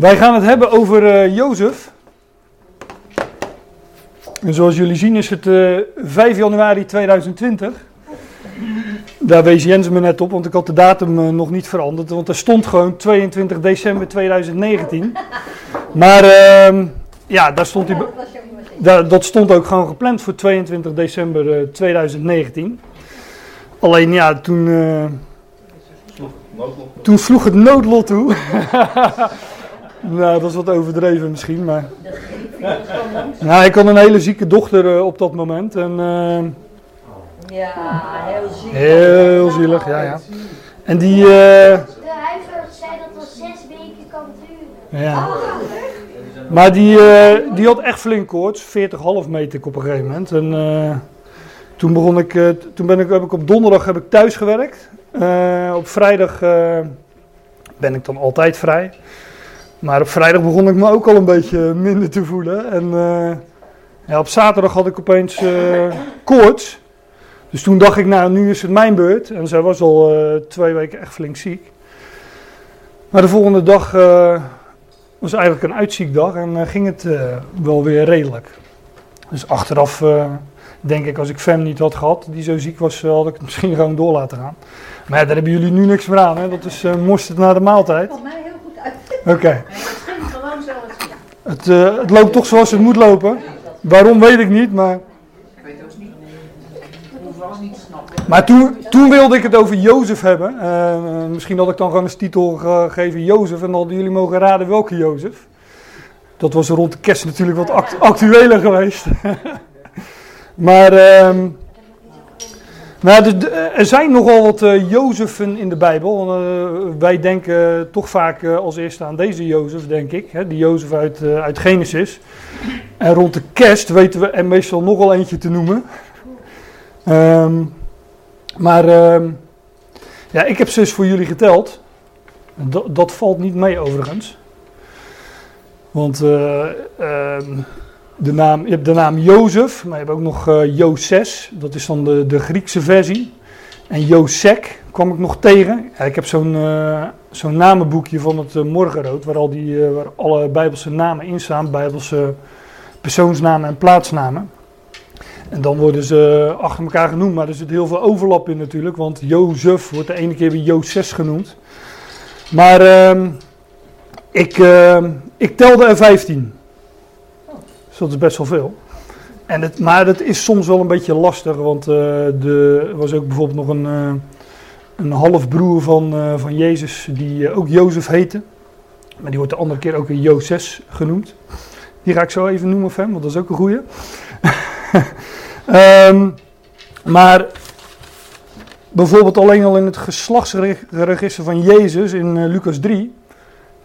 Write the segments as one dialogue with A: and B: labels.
A: Wij gaan het hebben over uh, Jozef. En zoals jullie zien is het uh, 5 januari 2020. Daar wees Jens me net op, want ik had de datum uh, nog niet veranderd. Want er stond gewoon 22 december 2019. Maar uh, ja, daar stond hij. Daar, dat stond ook gewoon gepland voor 22 december 2019. Alleen ja, toen. toen sloeg het noodlot toe. nou, dat is wat overdreven misschien, maar. Nou, ik had een hele zieke dochter uh, op dat moment. En, uh,
B: ja, heel zielig.
A: Heel zielig, ja, ja. En die. Uh,
C: de huisarts zei dat het zes weken kan duren.
A: Ja. Maar die, die had echt flink koorts, 40,5 meter op een gegeven moment. En toen, begon ik, toen ben ik, heb ik op donderdag heb ik thuis gewerkt. op vrijdag ben ik dan altijd vrij. Maar op vrijdag begon ik me ook al een beetje minder te voelen. En uh, ja, op zaterdag had ik opeens uh, koorts. Dus toen dacht ik, nou, nu is het mijn beurt. En zij was al uh, twee weken echt flink ziek. Maar de volgende dag was eigenlijk een uitziekdag en ging het wel weer redelijk. Dus achteraf denk ik, als ik Fem niet had gehad, die zo ziek was, had ik het misschien gewoon door laten gaan. Maar daar hebben jullie nu niks meer aan. Hè? Dat is mosterd na de maaltijd.
B: Mij.
A: Oké. Okay.
B: Het ging gewoon zoals
A: het, uh, het loopt toch zoals het moet lopen. Waarom weet ik niet, maar.
D: Ik weet het ook niet. Ik hoef alles niet te snappen.
A: Maar toen, toen wilde ik het over Jozef hebben. Uh, misschien had ik dan gewoon als titel gegeven Jozef. En dan hadden jullie mogen raden welke Jozef. Dat was rond de kerst natuurlijk wat act actueler geweest. maar. Uh, nou, er zijn nogal wat uh, Jozefen in de Bijbel. Uh, wij denken toch vaak als eerste aan deze Jozef, denk ik. Hè, die Jozef uit, uit Genesis. En rond de kerst weten we er meestal nog wel eentje te noemen. Um, maar um, ja, ik heb ze voor jullie geteld. Dat, valt niet mee overigens. Want um, de naam, je hebt de naam Jozef, maar je hebt ook nog uh, Joses. Dat is dan de, de Griekse versie. En Josek kwam ik nog tegen. Ik heb zo'n uh, zo'n namenboekje van het uh, Morgenrood, waar, al die, waar alle Bijbelse namen in staan. Bijbelse persoonsnamen en plaatsnamen. En dan worden ze achter elkaar genoemd, maar er zit heel veel overlap in natuurlijk. Want Jozef wordt de ene keer weer Joses genoemd. Maar ehm, ik, ehm, ik telde er 15 dat is best wel veel. En het, maar het is soms wel een beetje lastig, want uh, er was ook bijvoorbeeld nog een, uh, een halfbroer van, uh, van Jezus die ook Jozef heette. Maar die wordt de andere keer ook een Jozes genoemd. Die ga ik zo even noemen, Fem, want dat is ook een goeie. um, maar bijvoorbeeld alleen al in het geslachtsregister van Jezus in Lucas 3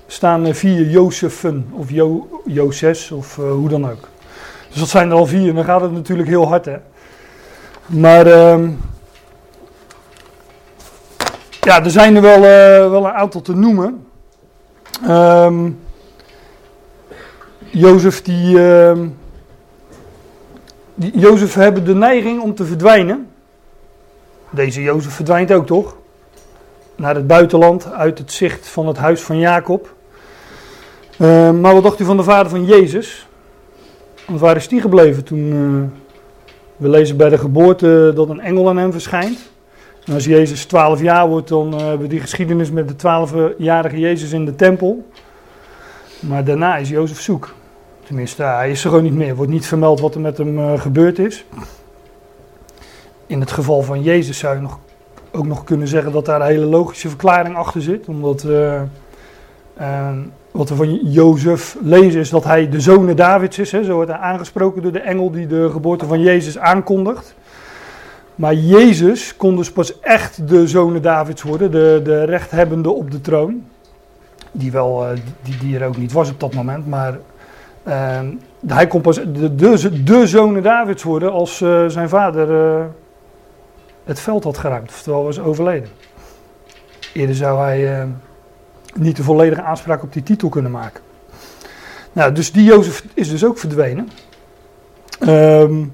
A: staan vier Jozefen of jo Joses of uh, hoe dan ook. Dus dat zijn er al vier en dan gaat het natuurlijk heel hard hè. Maar uh, ja, er zijn er wel, uh, wel een aantal te noemen. Um, Jozef die, uh, die, Jozef hebben de neiging om te verdwijnen. Deze Jozef verdwijnt ook toch? Naar het buitenland, uit het zicht van het huis van Jacob. Uh, maar wat dacht u van de vader van Jezus? Want waar is die gebleven toen uh, we lezen bij de geboorte dat een engel aan hem verschijnt? En als Jezus 12 jaar wordt, dan uh, hebben we die geschiedenis met de 12-jarige Jezus in de tempel. Maar daarna is Jozef zoek. Tenminste, hij is er gewoon niet meer. Wordt niet vermeld wat er met hem gebeurd is. In het geval van Jezus zou je nog, ook nog kunnen zeggen dat daar een hele logische verklaring achter zit. Omdat wat we van Jozef lezen is dat hij de zoon Davids is. Hè. Zo wordt hij aangesproken door de engel die de geboorte van Jezus aankondigt. Maar Jezus kon dus pas echt de zoon Davids worden, de, de rechthebbende op de troon. Die, wel, die, die er ook niet was op dat moment, maar uh, hij kon pas de, de, Davids worden als uh, zijn vader uh, het veld had geruimd, oftewel was overleden. Eerder zou hij niet de volledige aanspraak op die titel kunnen maken. Nou, dus die Jozef is dus ook verdwenen. Um,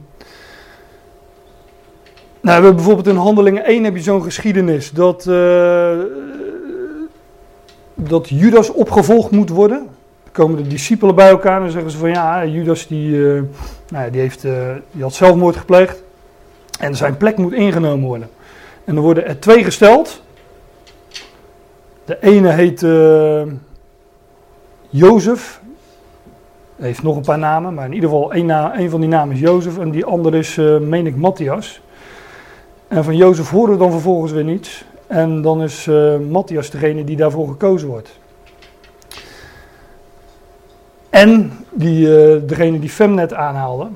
A: nou, we hebben bijvoorbeeld in Handelingen 1 heb je zo'n geschiedenis dat, uh, dat Judas opgevolgd moet worden. komen de discipelen bij elkaar en dan zeggen ze van ja, Judas die, eh, nou ja, die, heeft, eh, die had zelfmoord gepleegd en zijn plek moet ingenomen worden. En er worden er twee gesteld. De ene heet eh Jozef. Heeft nog een paar namen, maar in ieder geval één, van die namen is Jozef en die andere is, eh meen ik, Matthias. En van Jozef horen we dan vervolgens weer niets. En dan is eh, Matthias degene die daarvoor gekozen wordt. En die, degene die Femnet aanhaalde,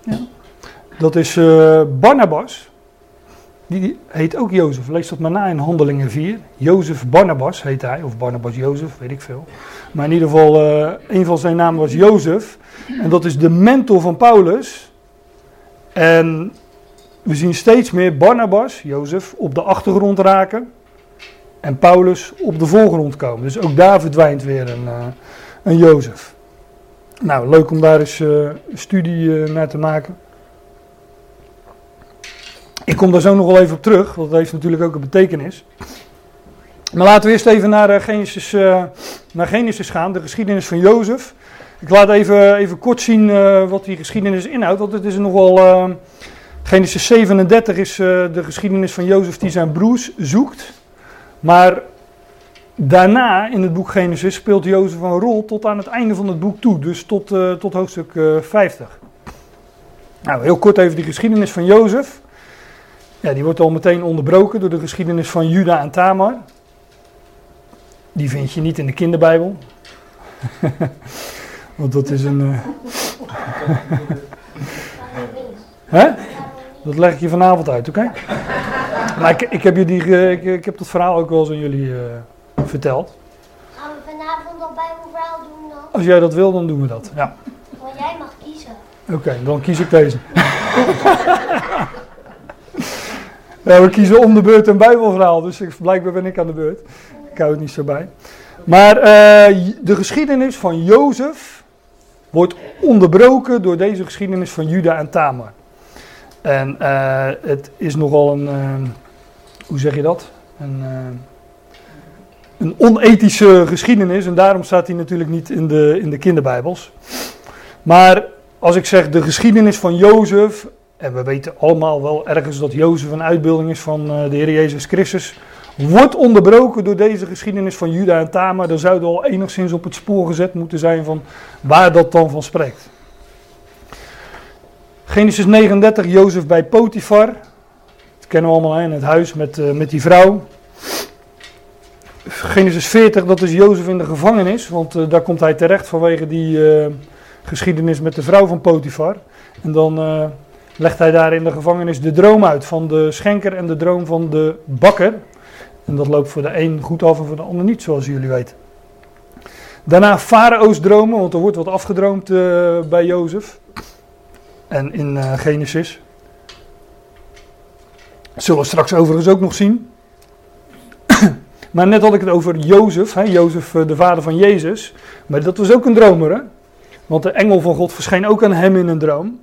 A: ja, dat is Barnabas. Die heet ook Jozef. Lees dat maar na in Handelingen 4. Jozef Barnabas heet hij, of Barnabas Jozef, weet ik veel. Maar in ieder geval, eh, een van zijn namen was Jozef. En dat is de mentor van Paulus. En we zien steeds meer Barnabas, Jozef, op de achtergrond raken. En Paulus op de voorgrond komen. Dus ook daar verdwijnt weer een, eh, een Jozef. Nou, leuk om daar eens eh, studie naar te maken. Ik kom daar zo nog wel even op terug, want dat heeft natuurlijk ook een betekenis. Maar laten we eerst even naar, eh, Genesis, eh, naar Genesis gaan, de geschiedenis van Jozef. Ik laat even, even kort zien eh, wat die geschiedenis inhoudt, want het is nogal... eh, Genesis 37 is de geschiedenis van Jozef die zijn broers zoekt. Maar daarna in het boek Genesis speelt Jozef een rol tot aan het einde van het boek toe, dus tot, tot hoofdstuk eh, 50. Nou, heel kort even die geschiedenis van Jozef. Ja, die wordt al meteen onderbroken door de geschiedenis van Juda en Tamar. Die vind je niet in de kinderbijbel. Want dat is een. eh, Hè? Dat leg ik je vanavond uit, oké? Maar ik, ik, heb die, ge- ik, ik heb dat verhaal ook wel eens aan jullie eh, verteld.
C: Gaan we vanavond nog bijbelverhaal doen dan?
A: Als jij dat wil, dan doen we dat. Ja.
C: Want jij mag kiezen.
A: Oké, dan kies ik deze. we kiezen om de beurt een Bijbelverhaal, dus blijkbaar ben ik aan de beurt. Ik hou het niet zo bij. Maar eh, de geschiedenis van Jozef wordt onderbroken door deze geschiedenis van Juda en Tamar. En eh, het is nogal een, eh, hoe zeg je dat? Een, een onethische geschiedenis en daarom staat hij natuurlijk niet in de, in de kinderbijbels. Maar als ik zeg de geschiedenis van Jozef, en we weten allemaal wel ergens dat Jozef een uitbeelding is van eh, de Heer Jezus Christus, wordt onderbroken door deze geschiedenis van Juda en Tamar, dan zouden we al enigszins op het spoor gezet moeten zijn van waar dat dan van spreekt. Genesis 39, Jozef bij Potifar. Dat kennen we allemaal in het huis met, eh, met die vrouw. Genesis 40, dat is Jozef in de gevangenis, want eh, daar komt hij terecht vanwege die geschiedenis met de vrouw van Potifar. En dan legt hij daar in de gevangenis de droom uit van de schenker en de droom van de bakker. En dat loopt voor de een goed af en voor de ander niet, zoals jullie weten. Daarna Farao's dromen, want er wordt wat afgedroomd eh, bij Jozef. En in eh, Genesis. Zullen we straks overigens ook nog zien. maar net had ik het over Jozef, hè, Jozef eh, de vader van Jezus. Maar dat was ook een dromer, hè? Want de engel van God verscheen ook aan hem in een droom.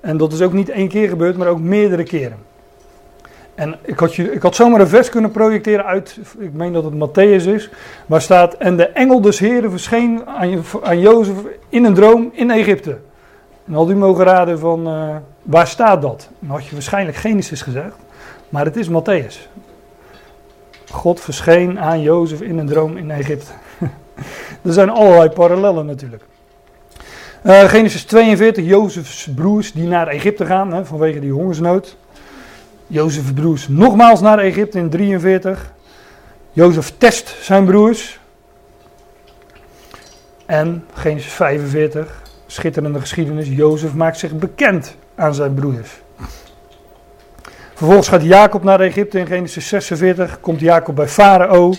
A: En dat is ook niet één keer gebeurd, maar ook meerdere keren. En ik had, ik had zomaar een vers kunnen projecteren uit, ik meen dat het Matthäus is, waar staat, en de engel des Heren verscheen aan, aan Jozef in een droom in Egypte. En had u mogen raden van, eh, waar staat dat? Dan had je waarschijnlijk Genesis gezegd, maar het is Matthäus. God verscheen aan Jozef in een droom in Egypte. er zijn allerlei parallellen natuurlijk. Eh, Genesis 42, Jozefs broers die naar Egypte gaan hè, vanwege die hongersnood. Jozefs broers nogmaals naar Egypte in 43. Jozef test zijn broers. En Genesis 45, schitterende geschiedenis. Jozef maakt zich bekend aan zijn broers. Vervolgens gaat Jacob naar Egypte in Genesis 46. Komt Jacob bij Farao.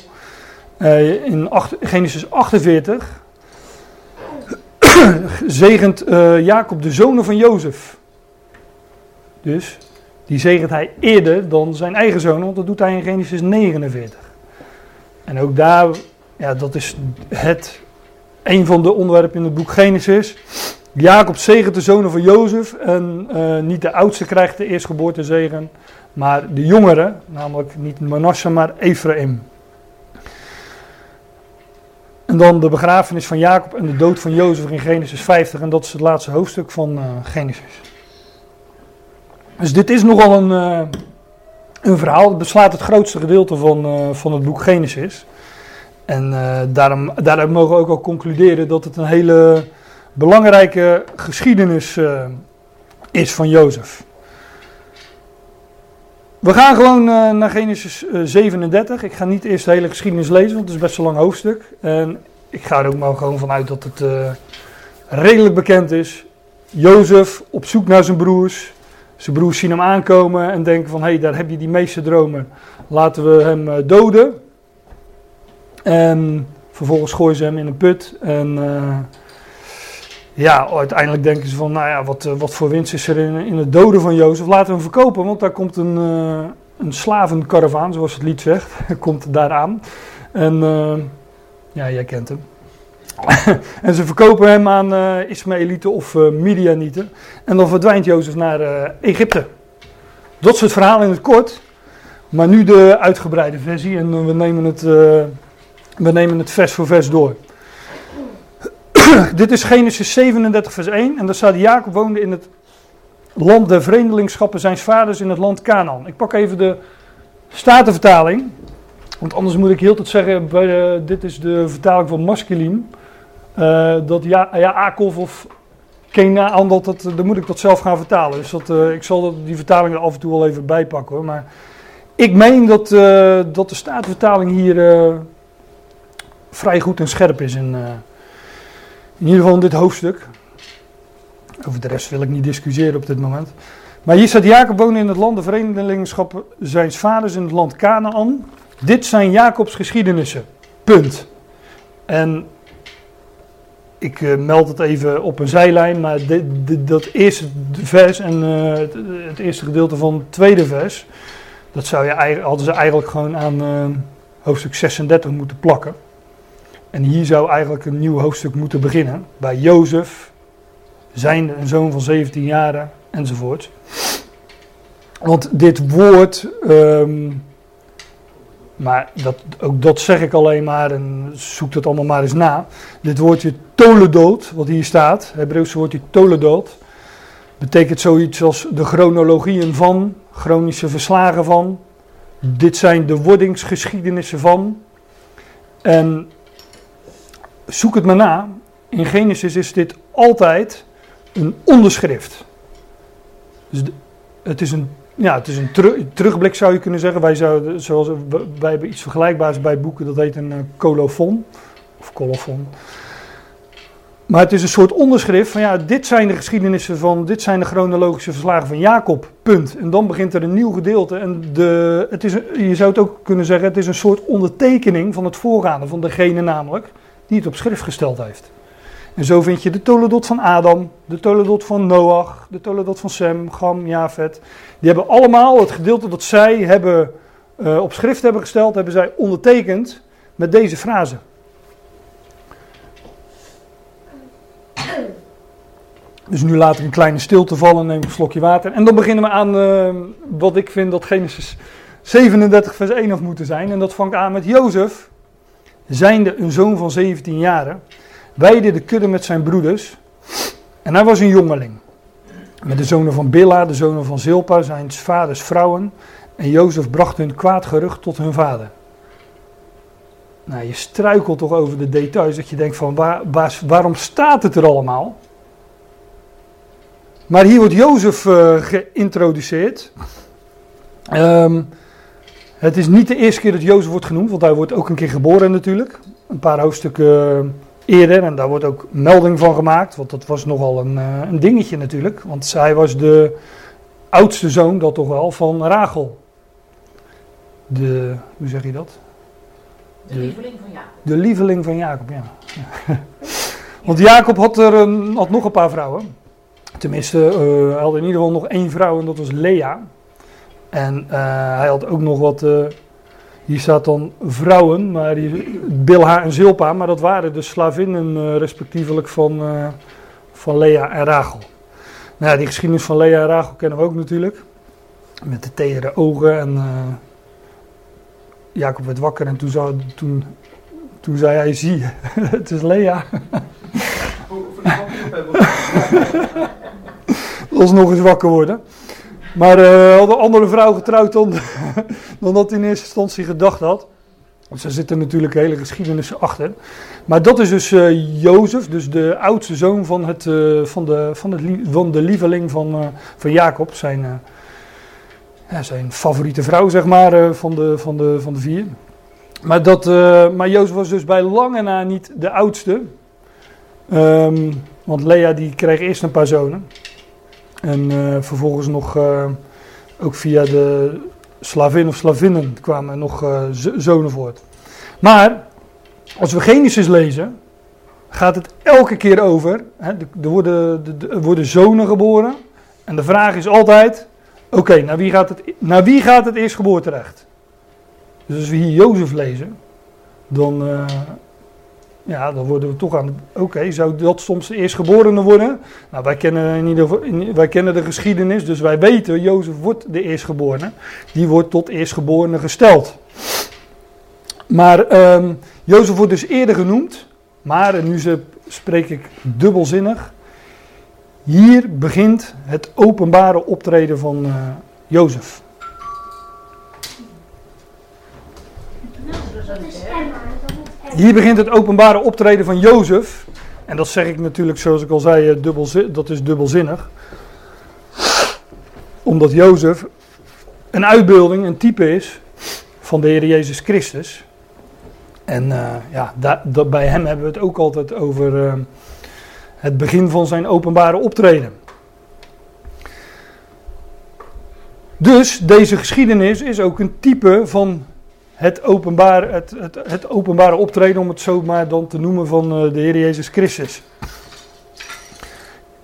A: Eh, in Genesis 48 zegent eh, Jacob de zonen van Jozef. Dus die zegent hij eerder dan zijn eigen zonen, want dat doet hij in Genesis 49. En ook daar, ja, dat is het, een van de onderwerpen in het boek Genesis. Jacob zegent de zonen van Jozef en eh, niet de oudste krijgt de eerstgeboorte zegen, maar de jongere, namelijk niet Manasse, maar Ephraim. En dan de begrafenis van Jacob en de dood van Jozef in Genesis 50. En dat is het laatste hoofdstuk van uh, Genesis. Dus dit is nogal een, uh, een verhaal. Het beslaat het grootste gedeelte van, uh, van het boek Genesis. En daarom, daaruit mogen we ook al concluderen dat het een hele belangrijke geschiedenis is van Jozef. We gaan gewoon uh, naar Genesis uh, 37. Ik ga niet eerst de hele geschiedenis lezen, want het is best een lang hoofdstuk. En ik ga er ook maar gewoon vanuit dat het uh, redelijk bekend is. Jozef op zoek naar zijn broers. Zijn broers zien hem aankomen en denken van, hé, hey, daar heb je die meeste dromen. Laten we hem doden. En vervolgens gooien ze hem in een put. En ja, uiteindelijk denken ze van, nou ja, wat, wat voor winst is er in, in het doden van Jozef? Laten we hem verkopen, want daar komt een, uh, een slavenkaravaan, zoals het lied zegt, komt daar aan. En uh, ja, jij kent hem. en ze verkopen hem aan Ismaëlieten of uh, Midianieten. En dan verdwijnt Jozef naar Egypte. Dat is het verhaal in het kort. Maar nu de uitgebreide versie. En we nemen het, we nemen het vers voor vers door. Dit is Genesis 37, vers 1. En daar staat: Jacob woonde in het land der vreemdelingschappen zijn vaders in het land Canaan. Ik pak even de Statenvertaling. Want anders moet ik heel tot zeggen: dit is de vertaling van Masculin. Uh, dat ja, of Kenaan, dat, dat, dan moet ik dat zelf gaan vertalen. Dus dat, uh, ik zal die vertaling er af en toe wel even bij pakken hoor. Maar ik meen dat, uh, dat de Statenvertaling hier vrij goed en scherp is in. In ieder geval in dit hoofdstuk. Over de rest wil ik niet discussiëren op dit moment. Maar hier staat Jacob woonde in het land de vreemdelingschap zijns vaders in het land Canaan. Dit zijn Jacobs geschiedenissen. Punt. En ik uh, meld het even op een zijlijn, maar dat eerste vers en het, het, eerste gedeelte van het tweede vers, dat zou je, hadden ze eigenlijk gewoon aan uh, hoofdstuk 36 moeten plakken. En hier zou eigenlijk een nieuw hoofdstuk moeten beginnen. Bij Jozef, zijn een zoon van 17 jaar enzovoort. Want dit woord, um, maar dat, ook dat zeg ik alleen maar en zoek dat allemaal maar eens na. Dit woordje toledood, wat hier staat, het Hebreeuwse woordje toledood, betekent zoiets als de chronologieën van, chronische verslagen van. Dit zijn de wordingsgeschiedenissen van. En zoek het maar na. In Genesis is dit altijd een onderschrift. Dus het is een, ja, het is een teru terugblik zou je kunnen zeggen. Wij, zouden, zoals, wij hebben iets vergelijkbaars bij boeken, dat heet een uh, colofon. Of colofon. Maar het is een soort onderschrift van ja, dit zijn de geschiedenissen van, dit zijn de chronologische verslagen van Jacob, punt. En dan begint er een nieuw gedeelte en de, het is, je zou het ook kunnen zeggen, het is een soort ondertekening van het voorgaande, van degene namelijk die op schrift gesteld heeft. En zo vind je de toledot van Adam, de toledot van Noach, de toledot van Sem, Gam, Jafet. Die hebben allemaal het gedeelte dat zij hebben, uh, op schrift hebben gesteld, hebben zij ondertekend met deze frase. Dus nu laat ik een kleine stilte vallen, neem een slokje water. En dan beginnen we aan uh, wat ik vind dat Genesis 37 vers 1 af moeten zijn. En dat vangt aan met Jozef, zijnde een zoon van 17 jaren, weide de kudde met zijn broeders. En hij was een jongeling. Met de zonen van Billa, de zonen van Zilpa, zijn vaders vrouwen. En Jozef bracht hun kwaad gerucht tot hun vader. Nou, je struikelt toch over de details dat je denkt van waar, waar, waarom staat het er allemaal? Maar hier wordt Jozef uh, geïntroduceerd. Um, het is niet de eerste keer dat Jozef wordt genoemd, want hij wordt ook een keer geboren natuurlijk. Een paar hoofdstukken eerder en daar wordt ook melding van gemaakt, want dat was nogal een, een dingetje natuurlijk. Want hij was de oudste zoon, dat toch wel, van Rachel. De, hoe zeg je dat?
D: De, de lieveling van Jacob.
A: De lieveling van Jacob, ja. want Jacob had, er een, had nog een paar vrouwen. Tenminste, uh, hij had in ieder geval nog één vrouw en dat was Lea. En uh, hij had ook nog wat, uh, hier staat dan vrouwen, maar die, Bilha en Zilpa, maar dat waren de slavinnen uh, respectievelijk van, van Lea en Rachel. Nou die geschiedenis van Lea en Rachel kennen we ook natuurlijk. Met de tere ogen en Jacob werd wakker en toen, zou, toen Toen zei hij, zie het is Lea.
E: Voor de
A: was nog eens wakker worden. Maar eh had een andere vrouw getrouwd dan, dan dat hij in eerste instantie gedacht had. Dus daar zitten natuurlijk hele geschiedenissen achter. Maar dat is dus eh Jozef, dus de oudste zoon van, het, eh, van, de, van, het, van de lieveling van, van Jacob. Zijn, ja, zijn favoriete vrouw, zeg maar, van, de, van, de, van de vier. Maar, dat, maar Jozef was dus bij lange na niet de oudste. Ehm, want Lea die kreeg eerst een paar zonen. En eh, vervolgens nog, eh, ook via de slavin of slavinnen kwamen nog eh, zonen voort. Maar, als we Genesis lezen, gaat het elke keer over, hè, er, worden, de- de- er worden zonen geboren. En de vraag is altijd, oké, naar, wie gaat het- naar wie gaat het eerstgeboorterecht? Dus als we hier Jozef lezen, dan, ja, dan worden we toch aan, oké, zou dat soms de eerstgeborene worden? Nou, wij kennen, in ieder wij kennen de geschiedenis, dus wij weten, Jozef wordt de eerstgeborene. Die wordt tot eerstgeborene gesteld. Maar ehm Jozef wordt dus eerder genoemd, maar, en nu spreek ik dubbelzinnig, hier begint het openbare optreden van eh Jozef. Hier begint het openbare optreden van Jozef. En dat zeg ik natuurlijk, zoals ik al zei, eh, dubbelzi- dat is dubbelzinnig. Omdat Jozef een uitbeelding, een type is van de Heer Jezus Christus. En eh, ja, da- bij hem hebben we het ook altijd over eh, het begin van zijn openbare optreden. Dus deze geschiedenis is ook een type van het openbare, het, het, het openbare optreden, om het zo maar dan te noemen, van eh, de Heer Jezus Christus.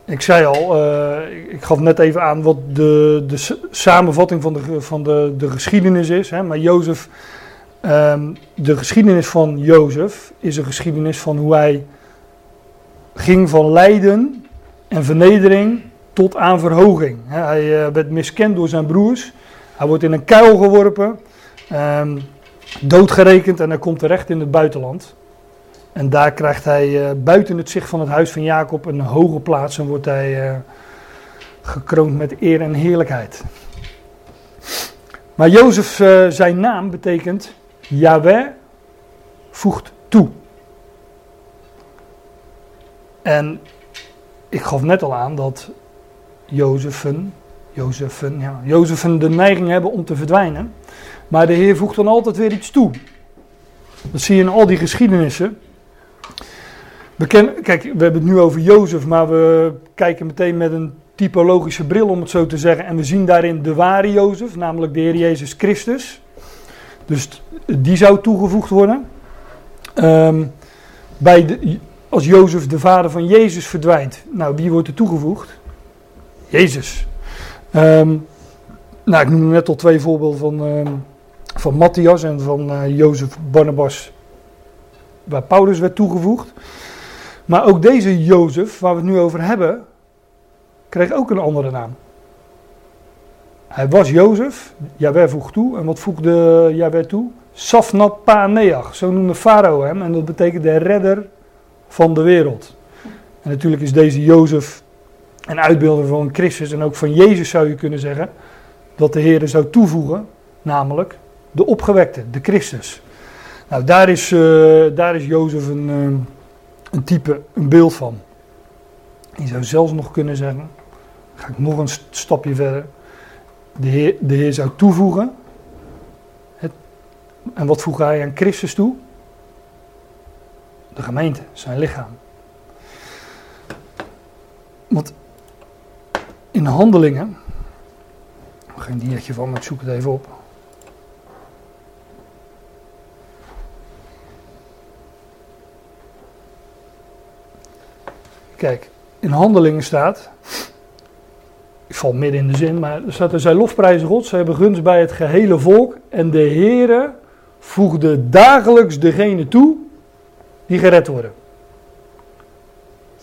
A: Ik zei al, eh, ik- gaf net even aan wat de, de samenvatting van, de, van de, de geschiedenis is. Hè, maar Jozef, ehm, de geschiedenis van Jozef is een geschiedenis van hoe hij ging van lijden en vernedering tot aan verhoging. Hij eh, werd miskend door zijn broers. Hij wordt in een kuil geworpen. ehm, doodgerekend en hij komt terecht in het buitenland. En daar krijgt hij eh, buiten het zicht van het huis van Jacob een hoge plaats en wordt hij eh, gekroond met eer en heerlijkheid. Maar Jozef, eh, zijn naam betekent Yahweh voegt toe. En ik gaf net al aan dat Jozefen, Jozefen, ja, Jozefen de neiging hebben om te verdwijnen. Maar de Heer voegt dan altijd weer iets toe. Dat zie je in al die geschiedenissen. Kijk, we hebben het nu over Jozef, maar we kijken meteen met een typologische bril, om het zo te zeggen. En we zien daarin de ware Jozef, namelijk de Heer Jezus Christus. Dus die zou toegevoegd worden. Ehm, bij de, als Jozef de vader van Jezus verdwijnt, nou, wie wordt er toegevoegd? Jezus. Ehm, nou, ik noem net al twee voorbeelden van, ehm, van Matthias en van eh, Jozef Barnabas, waar Paulus werd toegevoegd. Maar ook deze Jozef, waar we het nu over hebben, kreeg ook een andere naam. Hij was Jozef, Jaweh voegt toe. En wat voegde Jaweh toe? Safnat Paneach, zo noemde Farao hem. En dat betekent de redder van de wereld. En natuurlijk is deze Jozef een uitbeelder van Christus en ook van Jezus zou je kunnen zeggen. Dat de Heer zou toevoegen, namelijk de opgewekte, de Christus. Nou, daar is, eh, daar is Jozef een, eh, een type, een beeld van. Je zou zelfs nog kunnen zeggen, ga ik nog een st- stapje verder. De Heer, de Heer zou toevoegen. Het, en wat voegt hij aan Christus toe? De gemeente, zijn lichaam. Want in handelingen, geen diertje van, maar ik zoek het even op. Kijk, in handelingen staat, ik val midden in de zin, maar er staat er, zij lofprijzen God, zij hebben gunst bij het gehele volk en de Heere voegde dagelijks degene toe die gered worden.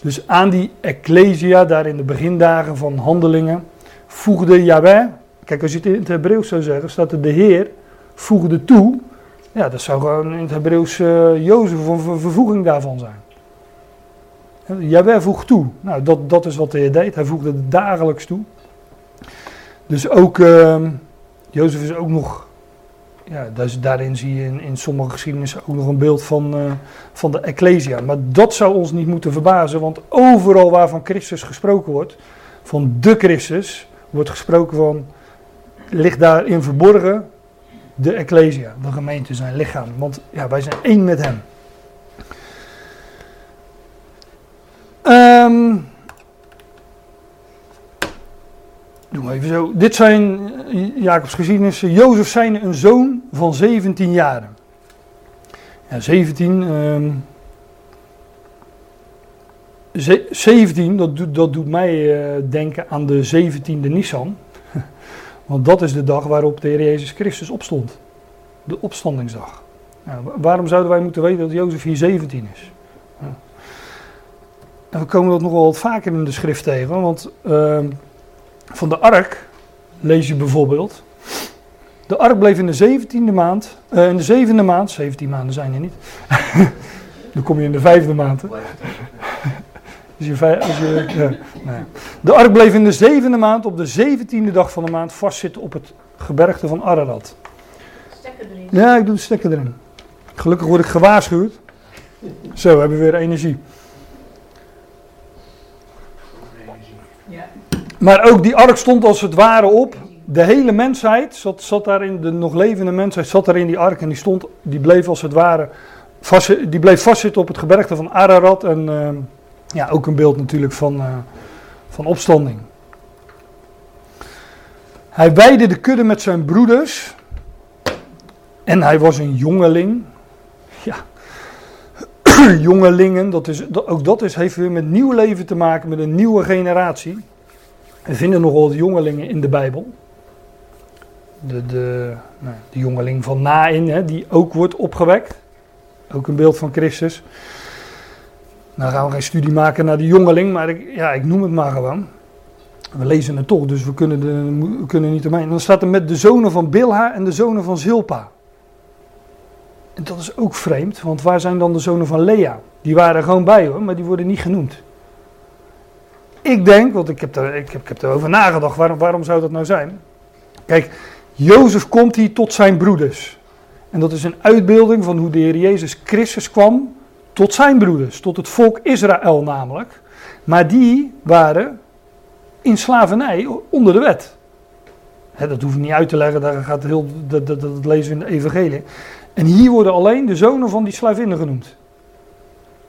A: Dus aan die Ecclesia, daar in de begindagen van handelingen, voegde Jahweh, kijk als je het in het Hebreeuws zou zeggen, staat er de Heer voegde toe Ja, dat zou gewoon in het Hebreeuws eh Jozef een vervoeging daarvan zijn. Jawel voegt toe. Nou, dat, dat is wat hij deed. Hij voegde het dagelijks toe. Dus ook, ehm Jozef is ook nog, ja, dus daarin zie je in, in sommige geschiedenissen ook nog een beeld van, eh, van de Ecclesia. Maar dat zou ons niet moeten verbazen, want overal waarvan Christus gesproken wordt, van de Christus, wordt gesproken van, ligt daarin verborgen de Ecclesia, de gemeente, zijn lichaam. Want ja, wij zijn één met hem. Ehm Doe maar even zo. Dit zijn eh, Jacobs geschiedenissen. Jozef zijn een zoon van 17 jaren. Ja, 17. ehm, ze- 17, dat doet, dat doet mij eh, denken aan de 17e Nissan. Want dat is de dag waarop de Heer Jezus Christus opstond. De opstandingsdag. Wa- waarom zouden wij moeten weten dat Jozef hier 17 is? En we komen dat nog wel wat vaker in de schrift tegen. Want ehm, van de ark lees je bijvoorbeeld. De ark bleef in de zeventiende maand, eh, in de zevende maand, 17 maanden zijn er niet. Dan kom je in de vijfde maand. hè. Als je, als je, ja, nou ja. De ark bleef in de zevende maand, op de zeventiende dag van de maand, vastzitten op het gebergte van Ararat.
B: Stekker erin.
A: Ja, ik doe de stekker erin. Gelukkig word ik gewaarschuwd. Zo, we hebben weer energie.
D: Ja.
A: Maar ook die ark stond als het ware op. De hele mensheid zat, zat daarin, de nog levende mensheid zat daar in die ark en die, stond, die bleef als het ware vast, die bleef vastzitten op het gebergte van Ararat. En ehm, ja, ook een beeld natuurlijk van, eh, van opstanding. Hij weidde de kudde met zijn broeders. En hij was een jongeling. Ja. Jongelingen, dat is, ook dat is, heeft weer met nieuw leven te maken, met een nieuwe generatie. We vinden nogal wat jongelingen in de Bijbel. De, de, nou, de jongeling van Nain, hè, die ook wordt opgewekt. Ook een beeld van Christus. Nou gaan we geen studie maken naar de jongeling, maar ik, ja, ik noem het maar gewoon. We lezen het toch, dus we kunnen, de, kunnen niet omheen. En dan staat er met de zonen van Bilha en de zonen van Zilpa. En dat is ook vreemd, want waar zijn dan de zonen van Lea? Die waren er gewoon bij hoor, maar die worden niet genoemd. Ik denk, want ik heb, er, ik heb, ik heb erover nagedacht, waarom, waarom zou dat nou zijn? Kijk, Jozef komt hier tot zijn broeders. En dat is een uitbeelding van hoe de Heer Jezus Christus kwam tot zijn broeders, tot het volk Israël namelijk. Maar die waren in slavernij onder de wet. Dat hoef ik niet uit te leggen, daar gaat heel, dat, dat, dat lezen we in de evangelie. En hier worden alleen de zonen van die slavinnen genoemd.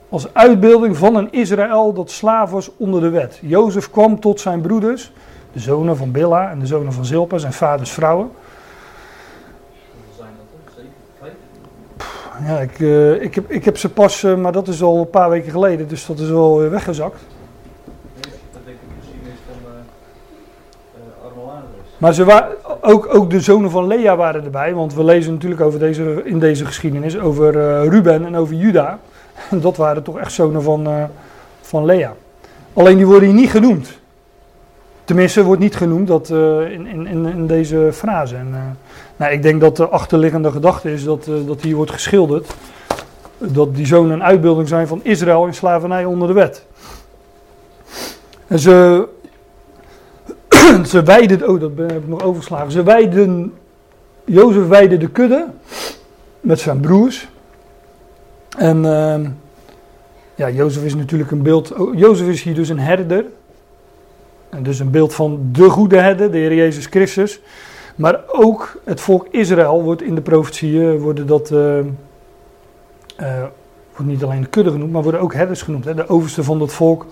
A: Als uitbeelding van een Israël dat slaaf was onder de wet. Jozef kwam tot zijn broeders, de zonen van Bilha en de zonen van Zilpa, zijn vaders vrouwen. Ja, ik, eh, ik, heb, ik heb ze pas, eh, maar dat is al een paar weken geleden, dus dat is weggezakt.
E: Van uh, uh, Armeladus.
A: Maar ze wa- ook, ook de zonen van Lea waren erbij, want we lezen natuurlijk over deze, in deze geschiedenis over eh, Ruben en over Juda. Dat waren toch echt zonen van, eh, van Lea. Alleen die worden hier niet genoemd. Tenminste, wordt niet genoemd dat, eh, in, in, in, deze frase. En, eh, nou, ik denk dat de achterliggende gedachte is dat, dat hier wordt geschilderd. Dat die zonen een uitbeelding zijn van Israël in slavernij onder de wet. En ze, ze weiden, oh dat heb ik nog overgeslagen. Ze weiden, Jozef weide de kudde met zijn broers. En ehm, ja, Jozef is natuurlijk een beeld, Jozef is hier dus een herder. En dus een beeld van de goede herder, de Heer Jezus Christus. Maar ook het volk Israël wordt in de profetieën, worden dat, eh, eh, wordt niet alleen de kudde genoemd, maar worden ook herders genoemd. Hè. De overste van dat volk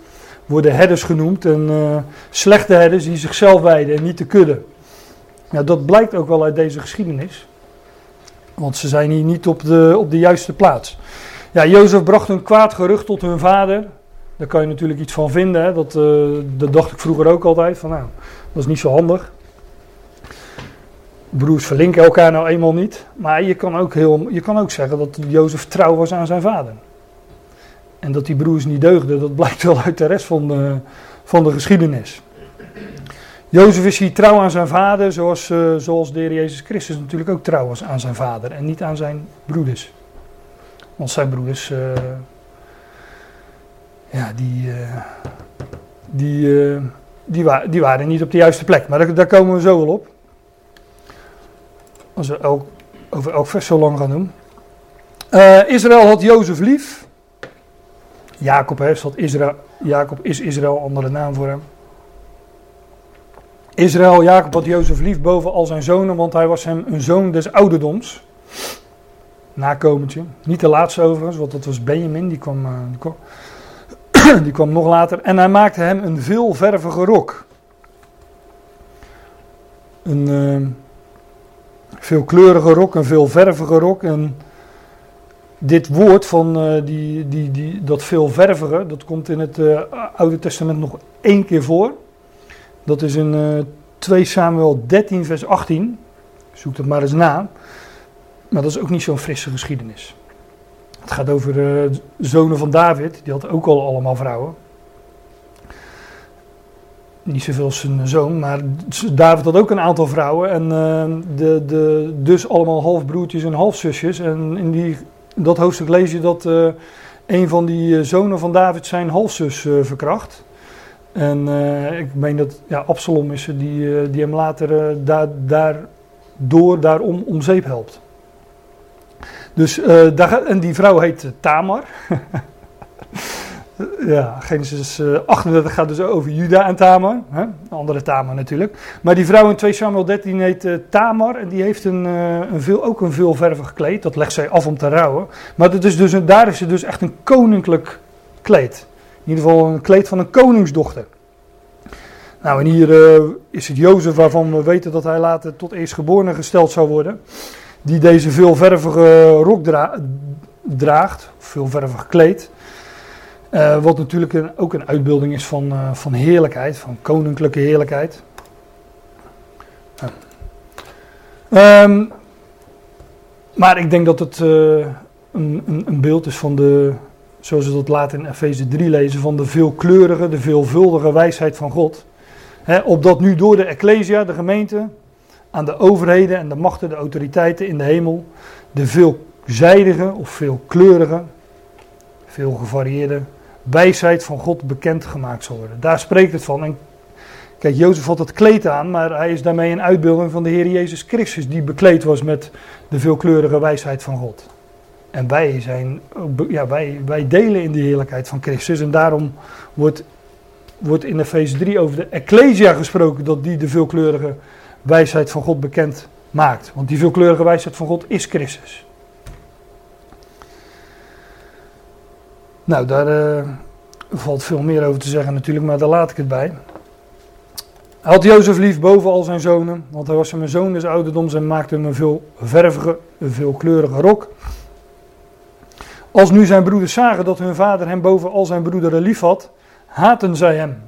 A: worden herders genoemd. En eh, slechte herders die zichzelf wijden en niet de kudde. Dat blijkt ook wel uit deze geschiedenis. Want ze zijn hier niet op de, op de juiste plaats. Ja, Jozef bracht een kwaad gerucht tot hun vader. Daar kan je natuurlijk iets van vinden. Hè. Dat, eh, dat dacht ik vroeger ook altijd. Van, nou, dat is niet zo handig. Broers verlinken elkaar nou eenmaal niet. Maar je kan ook, heel, je kan ook zeggen dat Jozef trouw was aan zijn vader. En dat die broers niet deugden, dat blijkt wel uit de rest van de, van de geschiedenis. Jozef is hier trouw aan zijn vader, zoals, eh, zoals de Heer Jezus Christus natuurlijk ook trouw was aan zijn vader en niet aan zijn broeders. Want zijn broeders, eh, ja, die, eh, die, eh, die, wa- die waren niet op de juiste plek. Maar daar, daar komen we zo wel op. Als we elk, over elk vers zo lang gaan doen. Israël had Jozef lief. Jacob, hè, Israël, Jacob is Israël, andere naam voor hem. Israël, Jacob had Jozef lief boven al zijn zonen, want hij was hem een zoon des ouderdoms. Nakomertje. Niet de laatste overigens, want dat was Benjamin, die kwam, eh, die kwam, die kwam nog later. En hij maakte hem een veelvervige rok. Een eh, veelkleurige rok, een veelvervige rok. En dit woord van eh, die, die, die, dat veelvervige, dat komt in het Oude Testament nog één keer voor. Dat is in eh 2 Samuel 13, vers 18. Zoek dat maar eens na. Maar dat is ook niet zo'n frisse geschiedenis. Het gaat over de zonen van David. Die had ook al allemaal vrouwen. Niet zoveel als zijn zoon, maar David had ook een aantal vrouwen. En eh, de, de, dus allemaal halfbroertjes en halfzusjes. En in die, dat hoofdstuk lees je dat eh, een van die eh, zonen van David zijn halfzus eh, verkracht. En eh, ik meen dat ja, Absalom is die, eh, die hem later eh, daar, daardoor daarom om zeep helpt. Dus, eh, daar, en die vrouw heet eh, Tamar. ja, Genesis eh, 38 gaat dus over Juda en Tamar. Hè? Andere Tamar natuurlijk. Maar die vrouw in 2 Samuel 13 heet eh, Tamar. En die heeft een, eh, een veel, ook een veelvervig kleed. Dat legt zij af om te rouwen. Maar dat is dus, een- daar is ze dus echt een koninklijk kleed. In ieder geval een kleed van een koningsdochter. Nou, en hier eh, is het Jozef waarvan we weten dat hij later tot eerstgeborene gesteld zou worden. Die deze veelvervige rok dra- draagt, veelvervig kleed. Eh, wat natuurlijk een- ook een uitbeelding is van, eh, van heerlijkheid, van koninklijke heerlijkheid. Ehm, maar ik denk dat het eh, een, een, een beeld is van de, zoals we dat later in Efeze 3 lezen, van de veelkleurige, de veelvuldige wijsheid van God. Hè, opdat nu door de Ecclesia, de gemeente, aan de overheden en de machten, de autoriteiten in de hemel, de veelzijdige of veelkleurige, veel gevarieerde wijsheid van God bekendgemaakt zal worden. Daar spreekt het van. En kijk, Jozef had het kleed aan, maar hij is daarmee een uitbeelding van de Heer Jezus Christus, die bekleed was met de veelkleurige wijsheid van God. En wij, zijn, ja, wij, wij delen in die heerlijkheid van Christus. En daarom wordt, wordt in Efeze 3 over de Ecclesia gesproken, dat die de veelkleurige wijsheid van God bekend maakt. Want die veelkleurige wijsheid van God is Christus. Nou, daar eh, valt veel meer over te zeggen natuurlijk, maar daar laat ik het bij. Hij had Jozef lief boven al zijn zonen, want hij was een zoon des ouderdoms en maakte hem een veelvervige, een veelkleurige rok. Als nu zijn broeders zagen dat hun vader hem boven al zijn broederen lief had, haatten zij hem.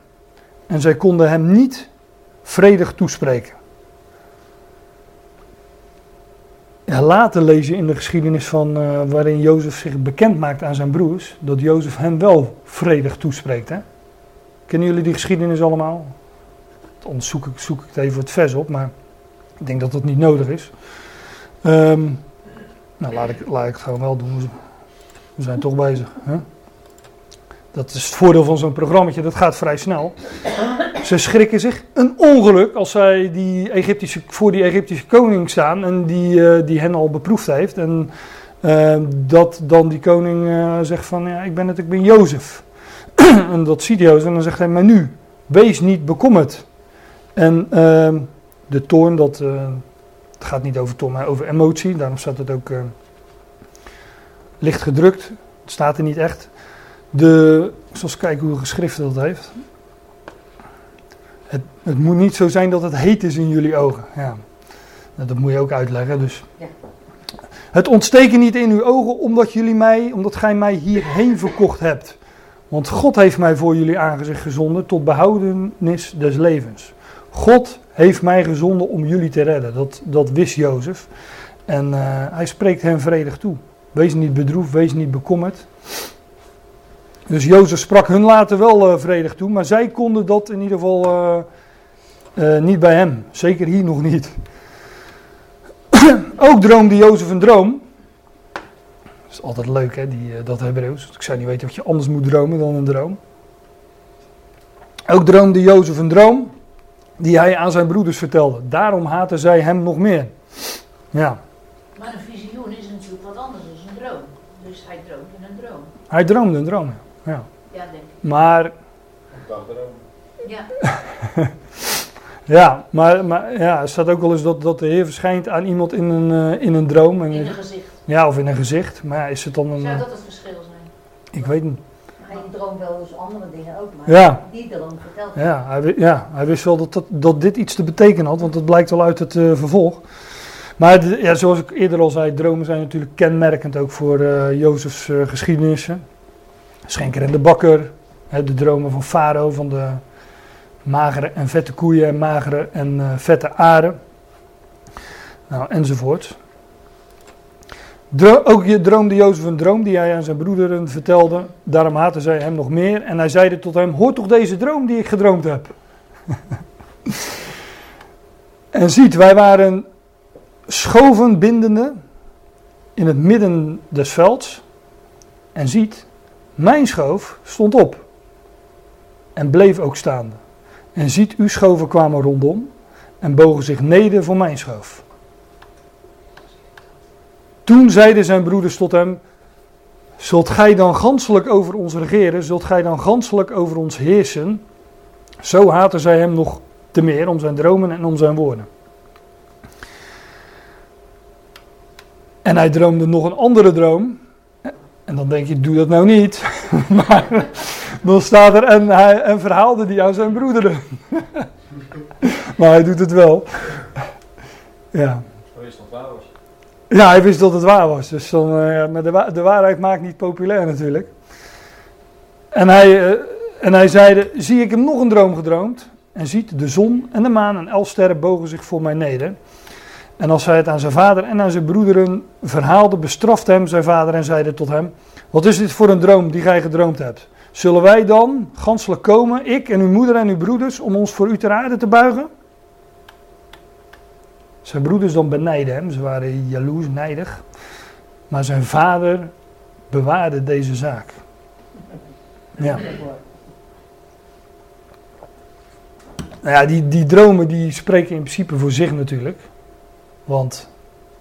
A: En zij konden hem niet vredig toespreken. Ja, later je in de geschiedenis van, eh, waarin Jozef zich bekend maakt aan zijn broers, dat Jozef hen wel vredig toespreekt. Hè? Kennen jullie die geschiedenis allemaal? Anders zoek ik, zoek ik het even het vers op, maar ik denk dat dat niet nodig is. Ehm, nou, laat ik, laat ik het gewoon wel doen. We zijn toch bezig. Hè? Dat is het voordeel van zo'n programma, dat gaat vrij snel. Ze schrikken zich een ongeluk als zij die Egyptische, voor die Egyptische koning staan en die, eh, die hen al beproefd heeft. En eh, dat dan die koning eh, zegt van, ja, ik ben het, ik ben Jozef. en dat ziet Jozef en dan zegt hij, maar nu, wees niet bekommerd. En eh, de toorn, dat, het gaat niet over toorn, maar over emotie. Daarom staat het ook licht gedrukt. Het staat er niet echt. De, ik zal eens kijken hoe geschrift dat heeft. Het, het moet niet zo zijn dat het heet is in jullie ogen. Ja. Nou, dat moet je ook uitleggen. Dus.
B: Ja.
A: Het ontsteken niet in uw ogen omdat, jullie mij, omdat gij mij hierheen verkocht hebt. Want God heeft mij voor jullie aangezicht gezonden tot behoudenis des levens. God heeft mij gezonden om jullie te redden. Dat, dat wist Jozef. En eh, hij spreekt hen vredig toe. Wees niet bedroefd, wees niet bekommerd. Dus Jozef sprak hun later wel eh, vredig toe, maar zij konden dat in ieder geval, eh, Eh, niet bij hem, zeker hier nog niet. Ook droomde Jozef een droom. Dat is altijd leuk, hè, die, dat Hebreeuws. Ik zou niet weten wat je anders moet dromen dan een droom. Ook droomde Jozef een droom die hij aan zijn broeders vertelde. Daarom haatten zij hem nog meer. Ja,
D: Maar een visioen is natuurlijk wat anders dan een droom. Dus hij droomt in een droom.
A: hij droomde een droom. Ja.
D: Ja, denk ik.
A: Maar.
D: Ja,
A: Ja, maar, maar ja, er staat ook wel eens dat, dat de Heer verschijnt aan iemand in een, eh, in een droom. En,
D: in een gezicht.
A: ja, of in een gezicht. Maar ja, is het dan een.
D: Zou
A: eh,
D: dat het verschil zijn?
A: ik weet niet.
B: Hij droomt wel eens andere dingen ook, maar
A: Ja.
B: die droom vertelt.
A: Ja, hij, ja, hij wist wel dat, dat, dat dit iets te betekenen had, want dat blijkt wel uit het eh, vervolg. Maar de- ja, zoals ik eerder al zei, dromen zijn natuurlijk kenmerkend ook voor eh Jozefs geschiedenissen. Schenker en de bakker, de dromen van Farao, van de magere en vette koeien en magere en eh, vette aren. Nou, enzovoort. Ook je droomde Jozef een droom die hij aan zijn broederen vertelde. Daarom haatte zij hem nog meer. En hij zeide tot hem, hoor toch deze droom die ik gedroomd heb. en ziet, wij waren schoven bindende in het midden des velds. En ziet, mijn schoof stond op. En bleef ook staande. En ziet, uw schoven kwamen rondom. En bogen zich neder voor mijn schoof. Toen zeiden zijn broeders tot hem: Zult gij dan ganselijk over ons regeren? Zult gij dan ganselijk over ons heersen? Zo haatten zij hem nog te meer om zijn dromen en om zijn woorden. En hij droomde nog een andere droom. En dan denk je, doe dat nou niet. maar dan staat er, en hij en verhaalde die aan zijn broederen. maar hij doet het wel. ja.
E: Zo is dat waar was.
A: Ja, hij wist dat het waar was. Dus dan, eh, maar de, wa- de waarheid maakt niet populair natuurlijk. En hij, eh, en hij zeide, zie ik hem nog een droom gedroomd. En ziet, de zon en de maan en elf sterren bogen zich voor mij neder. En als hij het aan zijn vader en aan zijn broederen verhaalde, bestrafte hem zijn vader en zeide tot hem, wat is dit voor een droom die gij gedroomd hebt? Zullen wij dan ganselijk komen, ik en uw moeder en uw broeders, om ons voor u ter aarde te buigen? Zijn broeders dan benijden hem, ze waren jaloers, nijdig. Maar zijn vader bewaarde deze zaak. Ja. Nou ja, die, die dromen die spreken in principe voor zich natuurlijk. Want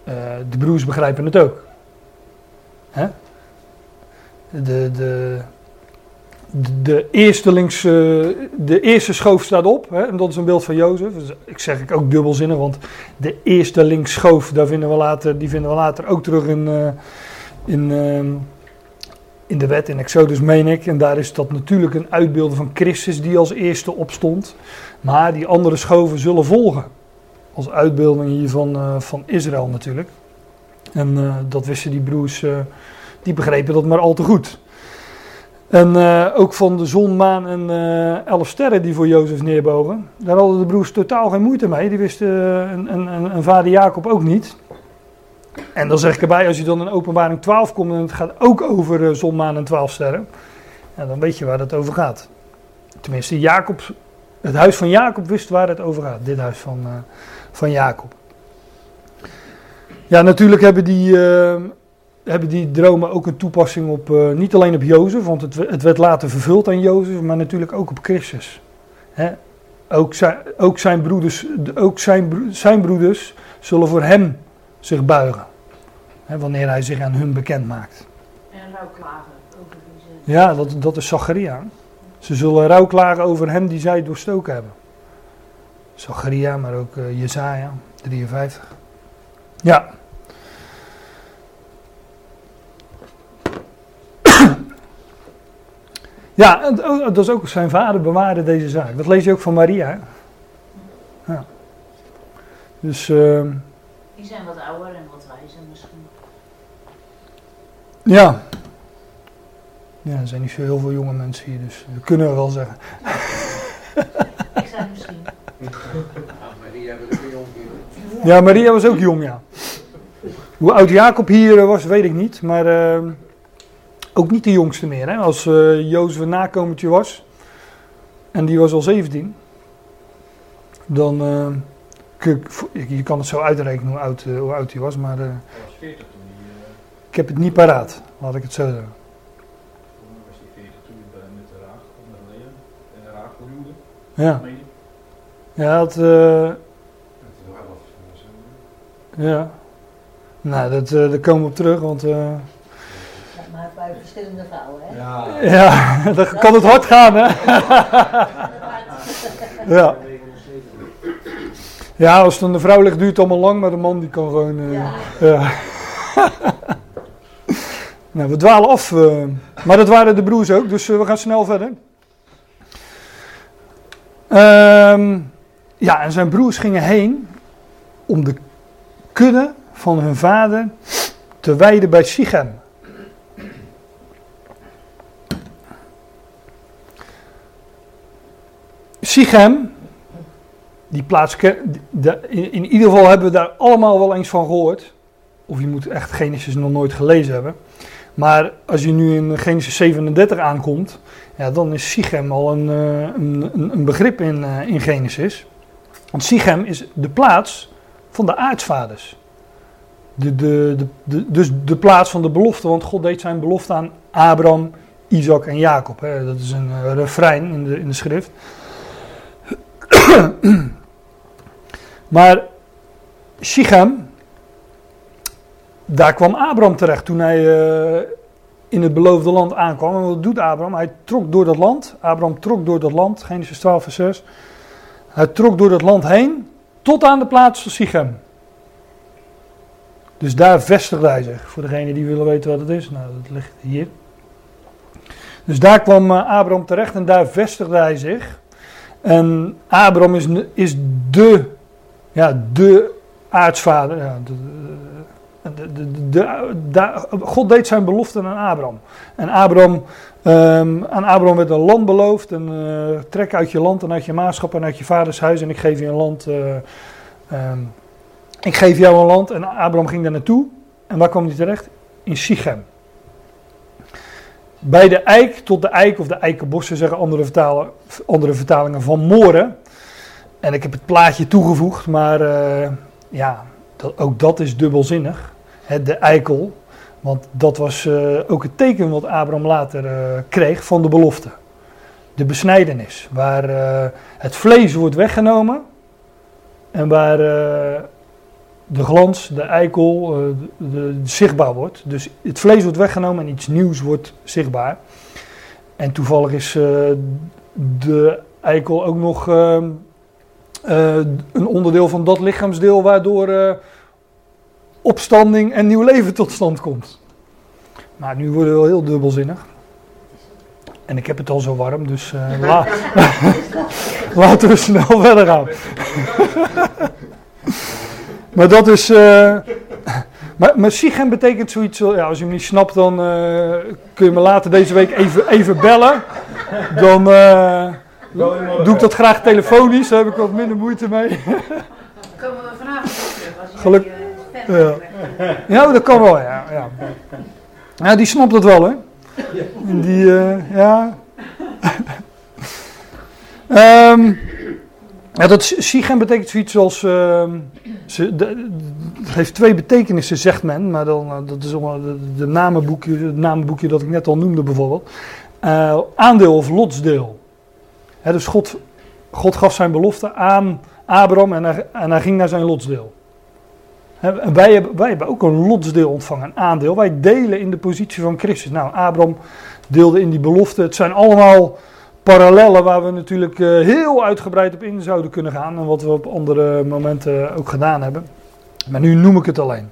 A: eh, de broers begrijpen het ook. Hè? De, de, de, eerstelings, eh, de eerste schoof staat op. Hè? En dat is een beeld van Jozef. Dus ik zeg ik ook dubbelzinnig, want de eerste schoof, daar vinden we later, die vinden we later ook terug in, eh, in, in de wet, in Exodus meen ik. En daar is dat natuurlijk een uitbeelding van Christus die als eerste opstond. Maar die andere schoven zullen volgen. Als uitbeelding hier van, eh, van Israël natuurlijk. En eh, dat wisten die broers, eh, die begrepen dat maar al te goed. En ook van de zon, maan en elf sterren die voor Jozef neerbogen. Daar hadden de broers totaal geen moeite mee. Die wisten en, en, en, en vader Jacob ook niet. En dan zeg ik erbij, als je dan in openbaring 12 komt en het gaat ook over zon, maan en 12 sterren. Ja, dan weet je waar het over gaat. Tenminste, Jacob, het huis van Jacob wist waar het over gaat. Dit huis van, van Jacob. Ja, natuurlijk hebben die, eh, hebben die dromen ook een toepassing op, eh, niet alleen op Jozef, want het, het werd later vervuld aan Jozef, maar natuurlijk ook op Christus. Hè? Ook, zijn, ook, zijn broeders, ook zijn, zijn broeders zullen voor hem zich buigen. Hè, wanneer hij zich aan hun bekend maakt.
D: En rouwklagen over wie ze...
A: Ja, dat, dat is Zacharia. Ze zullen rouw klagen over hem die zij doorstoken hebben. Zacharia, maar ook eh Jezaja, 53. Ja. Ja, ook- dat is ook zijn vader bewaarde deze zaak. Dat lees je ook van Maria. hè? Ja. Dus, ehm,
D: Die zijn wat ouder en wat wijzer misschien.
A: ja. Ja, er zijn niet zo heel veel jonge mensen hier, dus dat kunnen we wel zeggen.
D: Ik zei misschien.
A: Ja, Maria was ook jong, ja. Hoe oud Jacob hier eh, was, weet ik niet. Maar eh, ook niet de jongste meer. Hè? Als eh Jozef een nakomertje was. En die was al 17. Dan, eh, kun je, kan het zo uitrekenen hoe oud, hoe oud hij was, maar
E: Hij was 40 toen hij,
A: ik heb het niet paraat, laat ik het zo zeggen.
E: toen was hij 40 toen hij bij- met de Raag naar beneden. En de Raag verhuwde,
A: Ja. Ja, het, eh,
F: Dat van zo.
A: ja. Nou, dat, eh, daar komen we op terug, want eh,
B: Ja, maar bij verschillende vrouwen, hè?
F: Ja.
A: ja, dan kan het hard gaan, hè? Ja. ja, als het aan de vrouw ligt duurt het allemaal lang, maar de man die kan gewoon... eh,
B: Ja.
A: ja. nou, we dwalen af, eh, maar dat waren de broers ook, dus eh, we gaan snel verder. Ehm, ja, en zijn broers gingen heen om de kudde van hun vader te weiden bij Sichem. Sichem, die plaats, in, in ieder geval hebben we daar allemaal wel eens van gehoord. Of je moet echt Genesis nog nooit gelezen hebben. Maar als je nu in Genesis 37 aankomt, ja, dan is Sichem al een, eh, een, een- een begrip in, eh, in Genesis. Want Sichem is de plaats van de aartsvaders. De, de, de, dus de plaats van de belofte, want God deed zijn belofte aan Abraham, Isaac en Jacob. Hè. Dat is een eh, refrein in de, in de schrift. maar Sichem, daar kwam Abraham terecht toen hij eh, in het beloofde land aankwam. En wat doet Abraham? Hij trok door dat land. Abraham trok door dat land, Genesis 12 vers 6. Hij trok door dat land heen tot aan de plaats van Sichem. Dus daar vestigde hij zich. Voor degenen die willen weten wat het is, nou dat ligt hier. Dus daar kwam eh, Abraham terecht en daar vestigde hij zich. En Abraham is, is de, ja, de aartsvader. Ja, de, de, de, God deed zijn belofte aan Abraham. En Abraham, ehm, aan Abraham werd een land beloofd. En eh, trek uit je land en uit je maatschap en uit je vaders huis. En ik geef je een land. eh, ehm, ik geef jou een land. En Abraham ging daar naartoe. En waar kwam hij terecht? In Sichem. Bij de eik tot de eik, of de eikenbossen zeggen andere, vertalen, andere vertalingen van Moren. En ik heb het plaatje toegevoegd, maar eh, ja, dat, ook dat is dubbelzinnig. De eikel, want dat was eh, ook het teken wat Abraham later eh, kreeg van de belofte. De besnijdenis, waar eh, het vlees wordt weggenomen en waar de glans, de eikel, de, zichtbaar wordt. Dus het vlees wordt weggenomen en iets nieuws wordt zichtbaar. En toevallig is de eikel ook nog eh, eh, een onderdeel van dat lichaamsdeel waardoor opstanding en nieuw leven tot stand komt. Maar nu worden we wel heel dubbelzinnig. En ik heb het al zo warm, dus eh, la- laten we snel verder gaan. maar dat is. eh, maar, maar Sichem betekent zoiets. Ja, als je hem niet snapt, dan eh, kun je me later deze week even, even bellen. Dan eh, doe ik dat graag telefonisch, daar heb ik wat minder moeite mee.
D: Dan komen we vanavond terug als
A: Ja. Ja, dat kan wel, ja. Ja, die snapt het wel, hè? Die, eh, ja. Ehm, ja, dat Sichem betekent zoiets als. ehm, ze, het heeft twee betekenissen, zegt men, maar dan, eh, dat is allemaal de, de namenboekje, het namenboekje dat ik net al noemde, bijvoorbeeld. Eh, aandeel of lotsdeel. Hè, dus God, God gaf zijn belofte aan Abraham en hij, en hij ging naar zijn lotsdeel. Wij hebben, wij hebben ook een lotsdeel ontvangen, een aandeel. Wij delen in de positie van Christus. Nou, Abraham deelde in die belofte. Het zijn allemaal parallellen waar we natuurlijk eh, heel uitgebreid op in zouden kunnen gaan. En wat we op andere momenten ook gedaan hebben. Maar nu noem ik het alleen.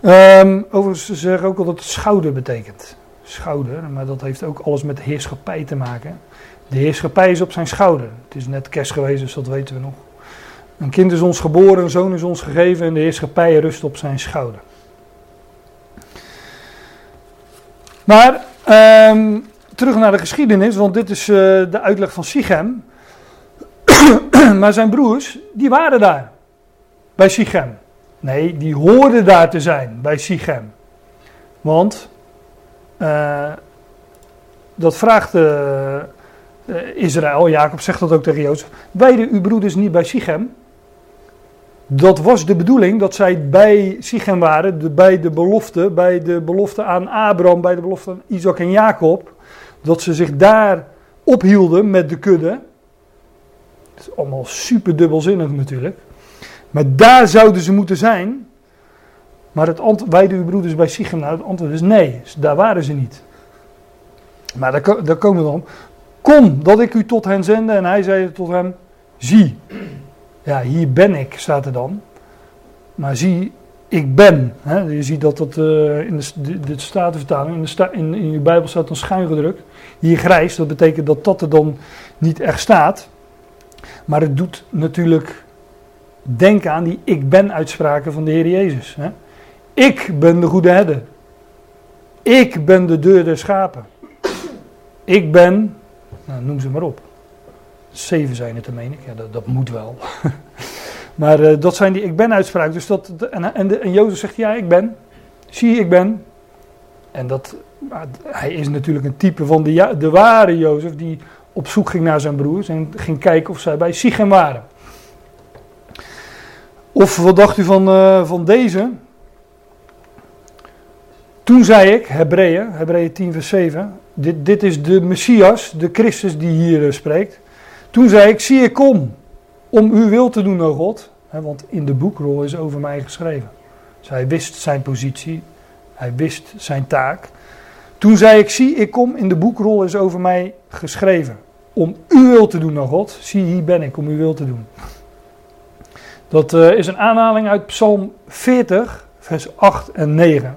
A: Ehm, overigens, ze zeggen ook al dat het schouder betekent. Schouder, maar dat heeft ook alles met heerschappij te maken. De heerschappij is op zijn schouder. Het is net kerst geweest, dus dat weten we nog. Een kind is ons geboren, een zoon is ons gegeven en de heerschappij rust op zijn schouder. Maar ehm, terug naar de geschiedenis, want dit is eh, de uitleg van Sichem. maar zijn broers, die waren daar, bij Sichem. Nee, die hoorden daar te zijn, bij Sichem. Want eh, dat vraagt, eh, Israël, Jacob zegt dat ook tegen Jozef, weiden uw broeders niet bij Sichem? Dat was de bedoeling dat zij bij Sichem waren, bij de belofte, bij de belofte aan Abraham, bij de belofte aan Isaac en Jacob. Dat ze zich daar ophielden met de kudde. Dat is allemaal super dubbelzinnig natuurlijk. Maar daar zouden ze moeten zijn. Maar het wijden uw broeders bij Sichem? Nou, het antwoord is nee, daar waren ze niet. Maar daar, daar komen we dan. Kom, dat ik u tot hen zende. En hij zei tot hem, zie. Ja, hier ben ik, staat er dan. Maar zie, ik ben. Hè? Je ziet dat dat eh, in de, de, de Statenvertaling, in, de sta, in, in je Bijbel staat dan schuin gedrukt. Hier grijs, dat betekent dat dat er dan niet echt staat. Maar het doet natuurlijk denken aan die ik ben uitspraken van de Heer Jezus. Hè? Ik ben de goede herder. Ik ben de deur der schapen. Ik ben, nou, noem ze maar op. Zeven zijn het, meen ik. Ja, dat, dat moet wel. maar eh, dat zijn die ik ben uitspraken. Dus dat, en, en, Jozef zegt, ja, ik ben. Zie, ik ben. En dat, hij is natuurlijk een type van de, de ware Jozef, die op zoek ging naar zijn broers en ging kijken of zij bij Sichem waren. Of wat dacht u van, eh, van deze? Toen zei ik, Hebreeën, Hebreeën 10 vers 7, dit, dit is de Messias, de Christus die hier eh, spreekt. Toen zei ik, zie ik kom om uw wil te doen, o God. Want in de boekrol is over mij geschreven. Dus hij wist zijn positie, hij wist zijn taak. Toen zei ik, zie ik kom, in de boekrol is over mij geschreven. Om uw wil te doen, o God. Zie, hier ben ik om uw wil te doen. Dat eh, is een aanhaling uit Psalm 40, vers 8 en 9.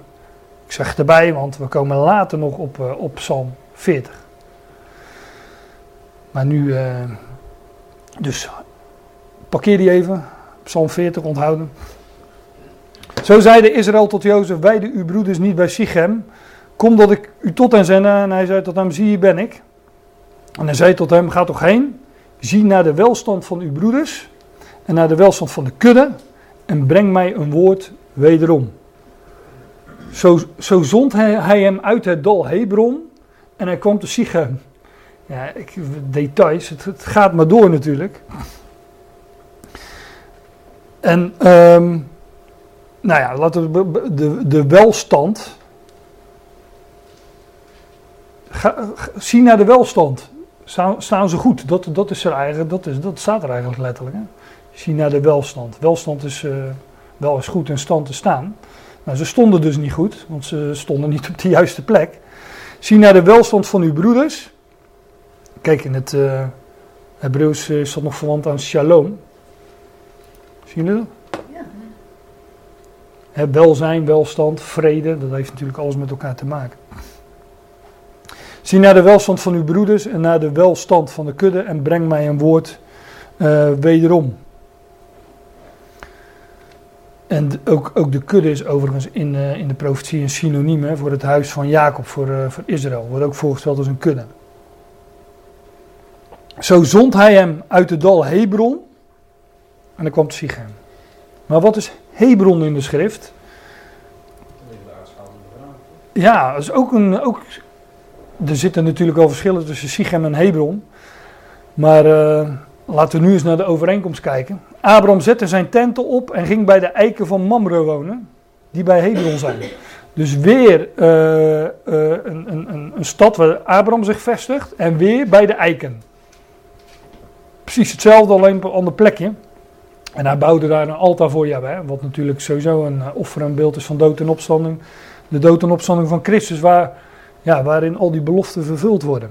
A: Ik zeg erbij, want we komen later nog op, eh, op Psalm 40. Maar nu, eh, dus parkeer die even. Psalm 40 onthouden. Zo zeide Israël tot Jozef, wijde uw broeders niet bij Sichem. Kom dat ik u tot hen zende. En hij zei tot hem, zie hier ben ik. En hij zei tot hem, ga toch heen. Zie naar de welstand van uw broeders. En naar de welstand van de kudde. En breng mij een woord wederom. Zo, zo zond hij, hij hem uit het dal Hebron. En hij kwam te Sichem. Ja, ik, details, het, gaat maar door natuurlijk. En, ehm, nou ja, laten we de, de welstand. Zie naar de welstand. Staan, ze goed? Dat, dat, is er eigenlijk, dat, is, dat staat er eigenlijk letterlijk. Hè? Zie naar de welstand. Welstand is eh, wel eens goed in stand te staan. Nou, ze stonden dus niet goed, want ze stonden niet op de juiste plek. Zie naar de welstand van uw broeders. Kijk, in het eh Hebreeuws eh, is dat nog verwant aan shalom. Zien jullie dat?
B: Ja.
A: Hè, welzijn, welstand, vrede, dat heeft natuurlijk alles met elkaar te maken. Zie naar de welstand van uw broeders en naar de welstand van de kudde en breng mij een woord eh, wederom. En ook, ook de kudde is overigens in, in de profetie een synoniem hè, voor het huis van Jacob, voor, voor Israël. Wordt ook voorgesteld als een kudde. Zo zond hij hem uit het dal Hebron en dan kwam Sichem. Maar wat is Hebron in de schrift? Ja, dat is ook een. Ook, er zitten natuurlijk wel verschillen tussen Sichem en Hebron. Maar eh, laten we nu eens naar de overeenkomst kijken. Abraham zette zijn tenten op en ging bij de eiken van Mamre wonen, die bij Hebron zijn. Dus weer eh, eh, een, een, een, een stad waar Abraham zich vestigt en weer bij de eiken. Precies hetzelfde, alleen op een ander plekje. En hij bouwde daar een altaar voor Jahweh, wat natuurlijk sowieso een eh, offer en beeld is van dood en opstanding de dood en opstanding van Christus, waar, ja, waarin al die beloften vervuld worden.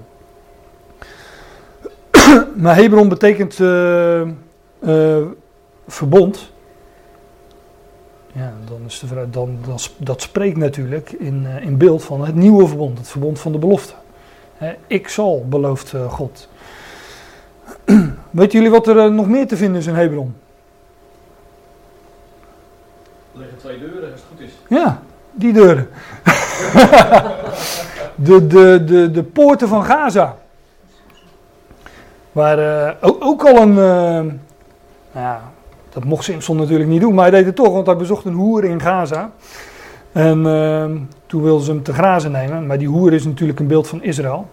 A: maar Hebron betekent eh, eh, verbond. Ja, dan is de dan, dan, dat spreekt natuurlijk in, in beeld van het nieuwe verbond, het verbond van de belofte. Ik zal, belooft God. Weten jullie wat er eh, nog meer te vinden is in Hebron?
E: Er liggen twee deuren als het goed is.
A: Ja, die deuren. de, de, de, de poorten van Gaza. Waar eh, ook, ook al een. nou ja, dat mocht Simpson natuurlijk niet doen, maar hij deed het toch, want hij bezocht een hoer in Gaza. En eh, toen wilden ze hem te grazen nemen, maar die hoer is natuurlijk een beeld van Israël.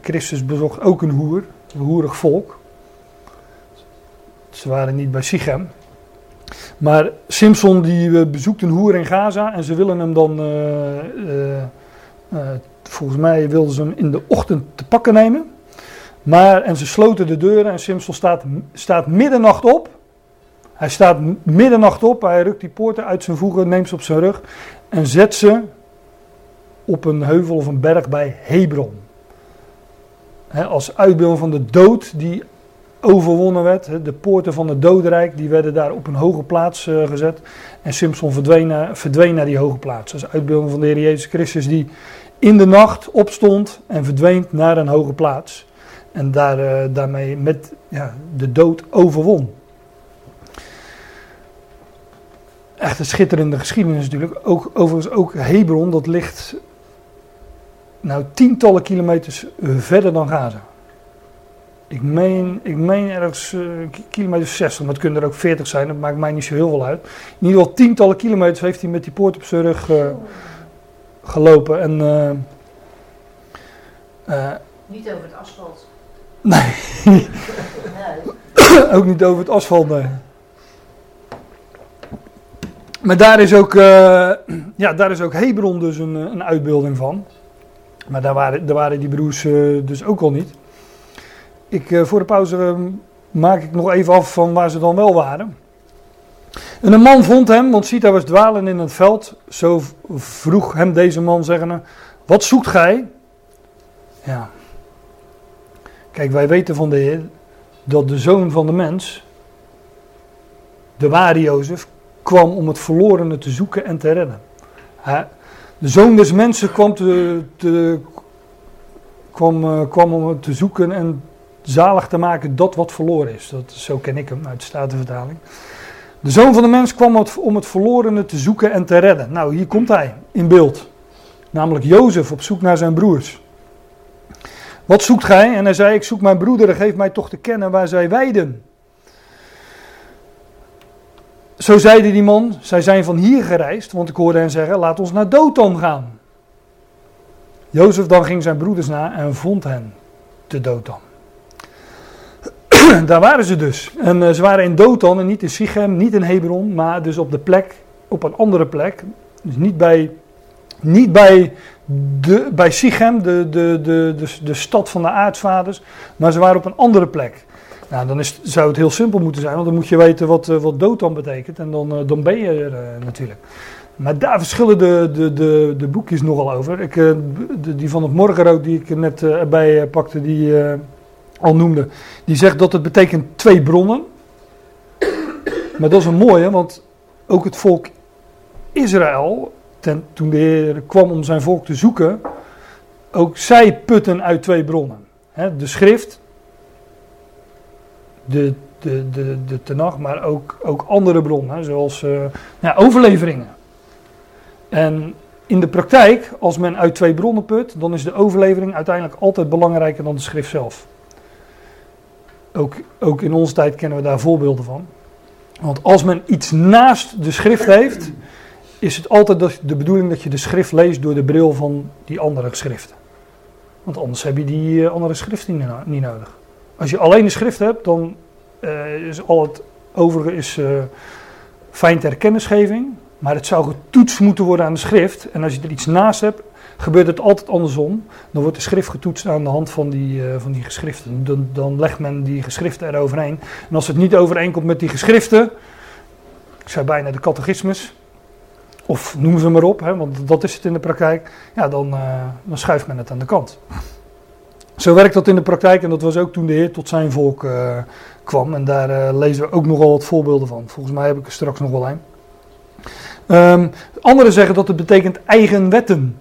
A: Christus bezocht ook een hoer, hoerig volk. Ze waren niet bij Sichem. Maar Simpson die eh, bezoekt een hoer in Gaza en ze willen hem dan, eh, eh, volgens mij wilden ze hem in de ochtend te pakken nemen. Maar, en ze sloten de deuren en Simpson staat, staat middernacht op. Hij staat middernacht op, hij rukt die poorten uit zijn voegen, neemt ze op zijn rug en zet ze op een heuvel of een berg bij Hebron. Als uitbeelding van de dood die overwonnen werd. De poorten van het dodenrijk die werden daar op een hoge plaats eh, gezet. En Simpson verdween naar, verdween naar die hoge plaats. Dat is uitbeelding van de Heer Jezus Christus die in de nacht opstond en verdween naar een hoge plaats. En daar, eh, daarmee met ja, de dood overwon. Echt een schitterende geschiedenis natuurlijk. Ook, overigens ook Hebron, dat ligt nou tientallen kilometers eh, verder dan Gaza. Ik meen, ik meen ergens ki- kilometer 60, maar het kunnen er ook 40 zijn, dat maakt mij niet zo heel veel uit. In ieder geval tientallen kilometers heeft hij met die poort op zijn rug eh, gelopen. En,
D: Niet over het asfalt.
A: nee,
B: Nee.
A: ook niet over het asfalt, nee. Maar daar is ook, ja, daar is ook Hebron dus een, een uitbeelding van. Maar daar waren, daar waren die broers eh, dus ook al niet. Ik, eh, voor de pauze eh, maak ik nog even af van waar ze dan wel waren. En een man vond hem, want hij was dwalen in het veld. Zo vroeg hem deze man zeggende, wat zoekt gij? Ja. Kijk, wij weten van de Heer dat de zoon van de mens, de ware Jozef, kwam om het verlorene te zoeken en te redden. Hij- de zoon des mensen kwam, te, kwam, eh, kwam om te zoeken en zalig te maken dat wat verloren is. Dat, zo ken ik hem uit de Statenvertaling. De zoon van de mens kwam om het verlorene te zoeken en te redden. Nou, hier komt hij in beeld. Namelijk Jozef op zoek naar zijn broers. Wat zoekt gij? En hij zei, ik zoek mijn broederen, geef mij toch te kennen waar zij weiden. Zo zeide die man, zij zijn van hier gereisd, want ik hoorde hen zeggen, laat ons naar Dothan gaan. Jozef dan ging zijn broeders na en vond hen te Dothan. Daar waren ze dus. En eh, ze waren in Dothan en niet in Sichem, niet in Hebron, maar dus op de plek, op een andere plek. Dus niet bij, niet bij, de, bij Sichem, de, de, de, de, de stad van de aartsvaders, maar ze waren op een andere plek. Nou, dan is, zou het heel simpel moeten zijn, want dan moet je weten wat, eh, wat Dothan betekent en dan, eh, dan ben je er eh, natuurlijk. Maar daar verschillen de, de, de, de boekjes nogal over. Ik, die van het morgenrood die ik net eh, erbij pakte, die al noemde, die zegt dat het betekent twee bronnen. Maar dat is een mooie, want ook het volk Israël, ten, toen de Heer kwam om zijn volk te zoeken, ook zij putten uit twee bronnen. De schrift, de, de, de, de Tenach, maar ook, ook andere bronnen, zoals eh, ja, overleveringen. En in de praktijk, als men uit twee bronnen put, dan is de overlevering uiteindelijk altijd belangrijker dan de schrift zelf. Ook, ook in onze tijd kennen we daar voorbeelden van. Want als men iets naast de schrift heeft, is het altijd de bedoeling dat je de schrift leest door de bril van die andere geschriften. Want anders heb je die eh, andere schriften niet nodig. Als je alleen de schrift hebt, dan eh, is al het overige is, eh, fijn ter kennisgeving. Maar het zou getoetst moeten worden aan de schrift. En als je er iets naast hebt, gebeurt het altijd andersom. Dan wordt de schrift getoetst aan de hand van die, eh, van die geschriften. Dan, dan legt men die geschriften eroverheen. En als het niet overeenkomt met die geschriften, ik zei bijna de catechismus, of noem ze maar op, hè, want dat is het in de praktijk, ja, dan, dan schuift men het aan de kant. Zo werkt dat in de praktijk en dat was ook toen de Heer tot zijn volk eh, kwam. En daar eh, lezen we ook nogal wat voorbeelden van. Volgens mij heb ik er straks nog wel een. Ehm, anderen zeggen dat het betekent eigen wetten.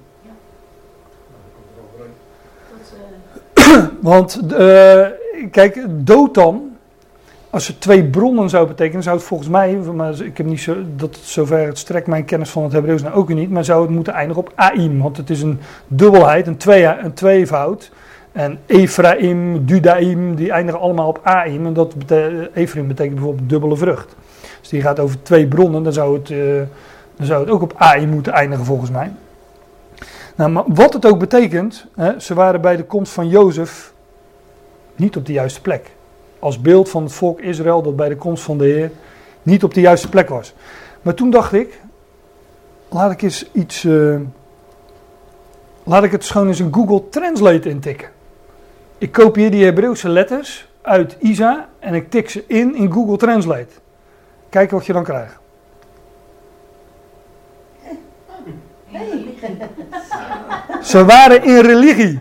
D: Eh,
A: Want kijk, Dotan, als het twee bronnen zou betekenen, zou het volgens mij, maar ik heb niet zo, dat zover het strekt mijn kennis van het Hebreeuws nou ook niet, maar zou het moeten eindigen op Aim, want het is een dubbelheid, een, twee, een tweevoud. En Ephraim, Dudaim, die eindigen allemaal op Aim. En dat Ephraim betekent bijvoorbeeld dubbele vrucht. Dus die gaat over twee bronnen, dan zou het, eh, dan zou het ook op Aim moeten eindigen volgens mij. Nou, wat het ook betekent, hè, ze waren bij de komst van Jozef niet op de juiste plek. Als beeld van het volk Israël dat bij de komst van de Heer niet op de juiste plek was. Maar toen dacht ik, laat ik eens iets, eh, laat ik het gewoon eens in Google Translate intikken. Ik kopieer die Hebreeuwse letters uit Isa en ik tik ze in in Google Translate. Kijken wat je dan krijgt. Ze waren in religie.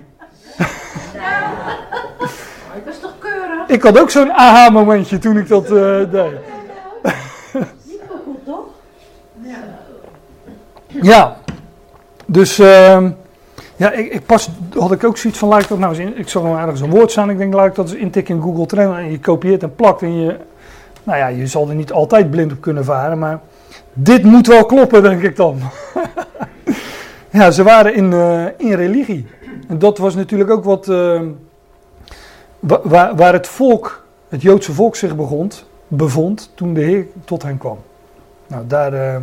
D: Dat is toch keurig?
A: Ik had ook zo'n aha-momentje toen ik dat eh, deed.
B: Niet zo goed, toch?
A: Ja, dus ehm, ja, ik, ik pas had ik ook zoiets van, ik dat nou eens ik zag nog ergens een woord staan, ik denk laat ik dat eens intikken in Google Translate en je kopieert en plakt en je, nou ja, je zal er niet altijd blind op kunnen varen, maar dit moet wel kloppen, denk ik dan. ja, ze waren in, eh, in religie. En dat was natuurlijk ook wat, ehm, wa- waar, waar het volk, het Joodse volk zich begon, bevond toen de Heer tot hen kwam. Nou, daar, eh,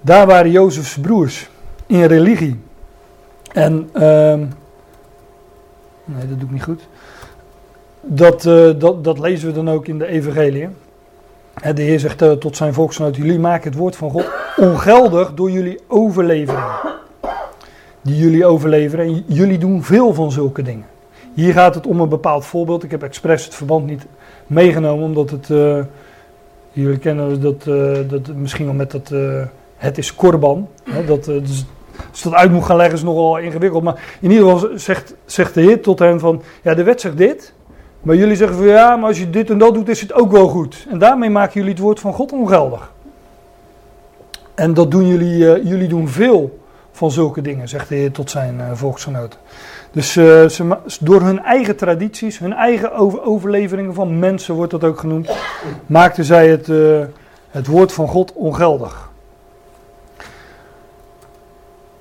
A: daar waren Jozefs broers in religie. En, ehm, nee, dat doe ik niet goed. Dat, eh, dat, dat lezen we dan ook in de Evangelie. De Heer zegt eh, tot zijn volksgenoten: Jullie maken het woord van God ongeldig door jullie overlevering. Die jullie overleveren. En jullie doen veel van zulke dingen. Hier gaat het om een bepaald voorbeeld. Ik heb expres het verband niet meegenomen, omdat het. eh, jullie kennen dat, dat misschien wel met dat. het is korban. Hè, dat, dus als dat uit moet gaan leggen is nogal ingewikkeld. Maar in ieder geval zegt, zegt de Heer tot hen van. Ja, de wet zegt dit. Maar jullie zeggen van ja, maar als je dit en dat doet, is het ook wel goed. En daarmee maken jullie het woord van God ongeldig. En dat doen jullie, eh, jullie doen veel van zulke dingen, zegt de Heer tot zijn eh, volksgenoten. Dus eh, ze, door hun eigen tradities, hun eigen over- overleveringen van mensen wordt dat ook genoemd, maakten zij het, het woord van God ongeldig.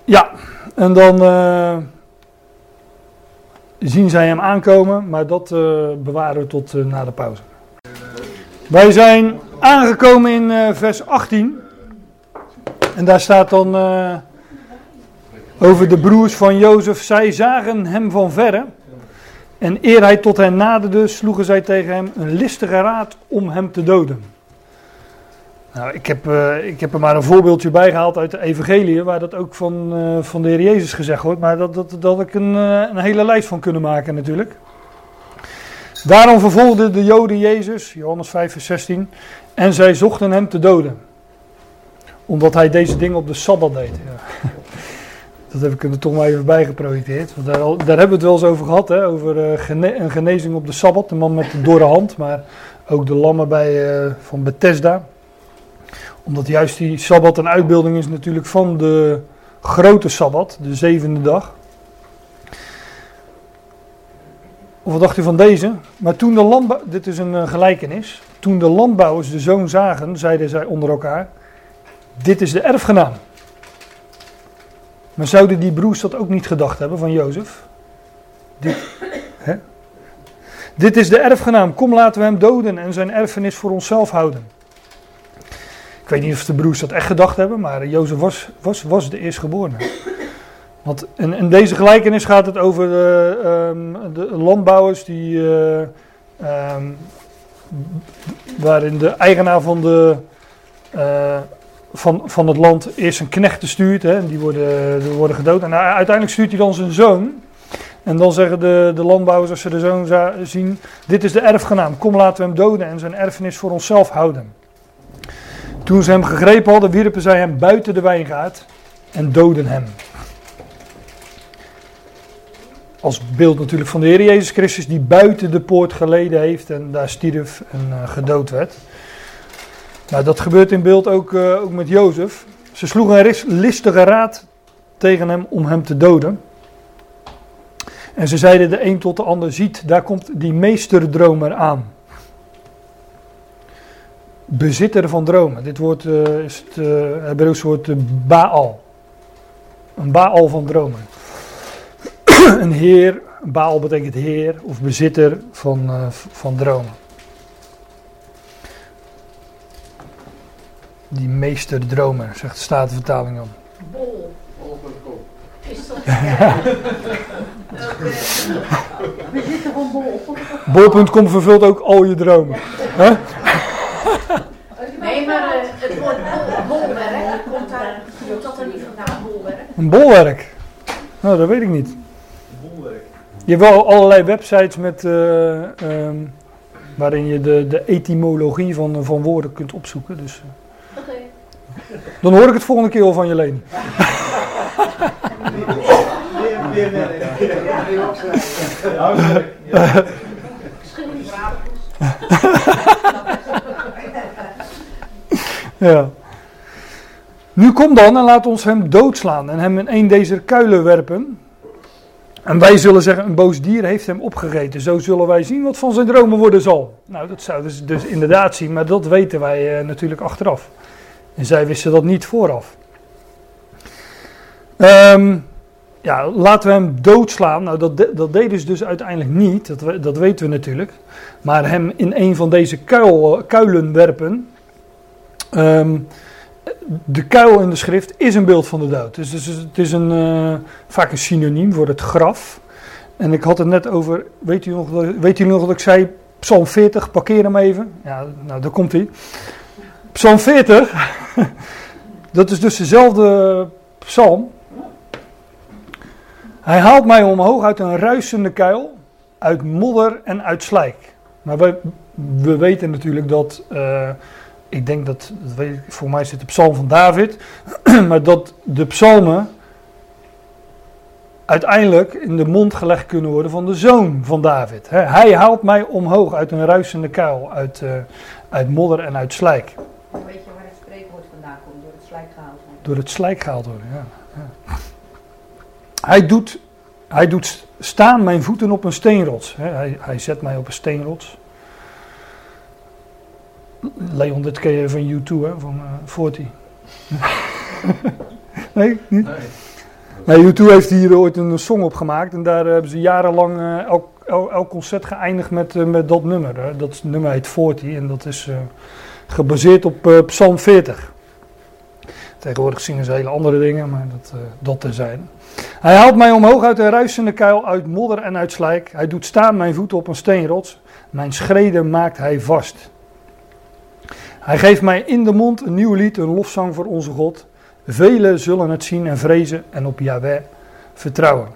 A: Ja, en dan eh, zien zij hem aankomen, maar dat eh, bewaren we tot eh, na de pauze. Wij zijn aangekomen in vers 18. En daar staat dan over de broers van Jozef. Zij zagen hem van verre. En eer hij tot hen naderde, sloegen zij tegen hem een listige raad om hem te doden. Nou, ik heb, eh, ik heb er maar een voorbeeldje bij gehaald uit de Evangelie, waar dat ook van, eh, van de Heer Jezus gezegd wordt. Maar dat, dat, dat ik een, eh, een hele lijst van kunnen maken natuurlijk. Daarom vervolgden de Joden Jezus, Johannes 5 vers 16, en zij zochten hem te doden. Omdat hij deze dingen op de Sabbat deed. Dat heb ik er toch maar even bij geprojecteerd. Want daar, daar hebben we het wel eens over gehad, hè? over een genezing op de Sabbat. De man met de dorre hand, maar ook de lammen bij, van Bethesda. Omdat juist die Sabbat een uitbeelding is natuurlijk van de grote Sabbat, de zevende dag. Of wat dacht u van deze? Maar toen de landbouw, dit is een eh, gelijkenis. Toen de landbouwers de zoon zagen, zeiden zij onder elkaar: Dit is de erfgenaam. Maar zouden die broers dat ook niet gedacht hebben van Jozef? Dit, hè? Dit is de erfgenaam, kom laten we hem doden en zijn erfenis voor onszelf houden. Weet niet of de broers dat echt gedacht hebben, maar Jozef was, was, was de eerstgeborene. Want in, in deze gelijkenis gaat het over de, ehm, de landbouwers die, eh, ehm, waarin de eigenaar van, de, eh, van, van het land eerst een knechten stuurt. Hè, en die worden, worden gedood. En uiteindelijk stuurt hij dan zijn zoon. En dan zeggen de, de landbouwers als ze de zoon zien, dit is de erfgenaam, kom laten we hem doden en zijn erfenis voor onszelf houden. Toen ze hem gegrepen hadden, wierpen zij hem buiten de wijngaard en doden hem. Als beeld natuurlijk van de Heer Jezus Christus die buiten de poort geleden heeft en daar stierf en eh, gedood werd. Nou, dat gebeurt in beeld ook, eh, ook met Jozef. Ze sloegen een listige raad tegen hem om hem te doden. En ze zeiden de een tot de ander, ziet, daar komt die meesterdromer aan. Bezitter van dromen. Dit woord eh, is het uh, woord eh, Baal. Een Baal van dromen. een heer, Baal betekent heer of bezitter van, van dromen. Die meesterdromer, zegt de Statenvertaling dan.
D: Bol. Is
B: We zitten van bol.
A: Bol.com vervult ook al je dromen. Hè?
D: Nee, maar eh, het woord bol, bolwerk, komt, daar, komt dat er niet vandaan, bolwerk?
A: Een bolwerk. Nou, dat weet ik niet.
E: Bolwerk.
A: Je hebt wel allerlei websites met, eh, ehm, waarin je de, de etymologie van, van woorden kunt opzoeken. Dus, eh,
D: Oké.
A: dan hoor ik het volgende keer wel van je.
E: Weer, weer, weer. Huiswerk. Ja.
A: Nu kom dan en laat ons hem doodslaan en hem in een deze kuilen werpen. En wij zullen zeggen, een boos dier heeft hem opgegeten. Zo zullen wij zien wat van zijn dromen worden zal. Nou, dat zouden ze dus inderdaad zien, maar dat weten wij eh, natuurlijk achteraf. En zij wisten dat niet vooraf. Ehm, ja, laten we hem doodslaan. Nou, dat, dat deden ze dus uiteindelijk niet, dat, we- dat weten we natuurlijk. Maar hem in een van deze kuil, kuilen werpen. Ehm, de kuil in de schrift is een beeld van de dood. Dus, het is een, eh, vaak een synoniem voor het graf. En ik had het net over, weet u nog, weet u nog dat ik zei, Psalm 40, parkeer hem even. Ja, nou daar komt hij. Psalm 40, dat is dus dezelfde psalm. Hij haalt mij omhoog uit een ruisende kuil, uit modder en uit slijk. Maar wij, we weten natuurlijk dat, eh, ik denk dat, dat weet ik, voor mij zit de psalm van David, maar dat de psalmen uiteindelijk in de mond gelegd kunnen worden van de zoon van David. Hij haalt mij omhoog uit een ruisende kuil, uit, eh, uit modder en uit slijk.
G: Weet je waar het spreekwoord vandaan komt? Door het slijk gehaald worden.
A: Door het slijk gehaald worden, ja. ja. Hij, doet, hij doet staan mijn voeten op een steenrots. Hij, hij zet mij op een steenrots. Leon, dit ken je van U2, hè, van eh 40. nee, niet?
E: Nee.
A: Nee, U2 heeft hier ooit een song op gemaakt en daar hebben ze jarenlang eh, elk, concert geëindigd met, eh, met dat nummer. Hè. Dat nummer heet 40 en dat is gebaseerd op Psalm 40. Tegenwoordig zingen ze hele andere dingen, maar dat, dat terzijde. Hij haalt mij omhoog uit een ruisende kuil, uit modder en uit slijk. Hij doet staan mijn voeten op een steenrots. Mijn schreden maakt hij vast. Hij geeft mij in de mond een nieuw lied, een lofzang voor onze God. Velen zullen het zien en vrezen en op Yahweh vertrouwen.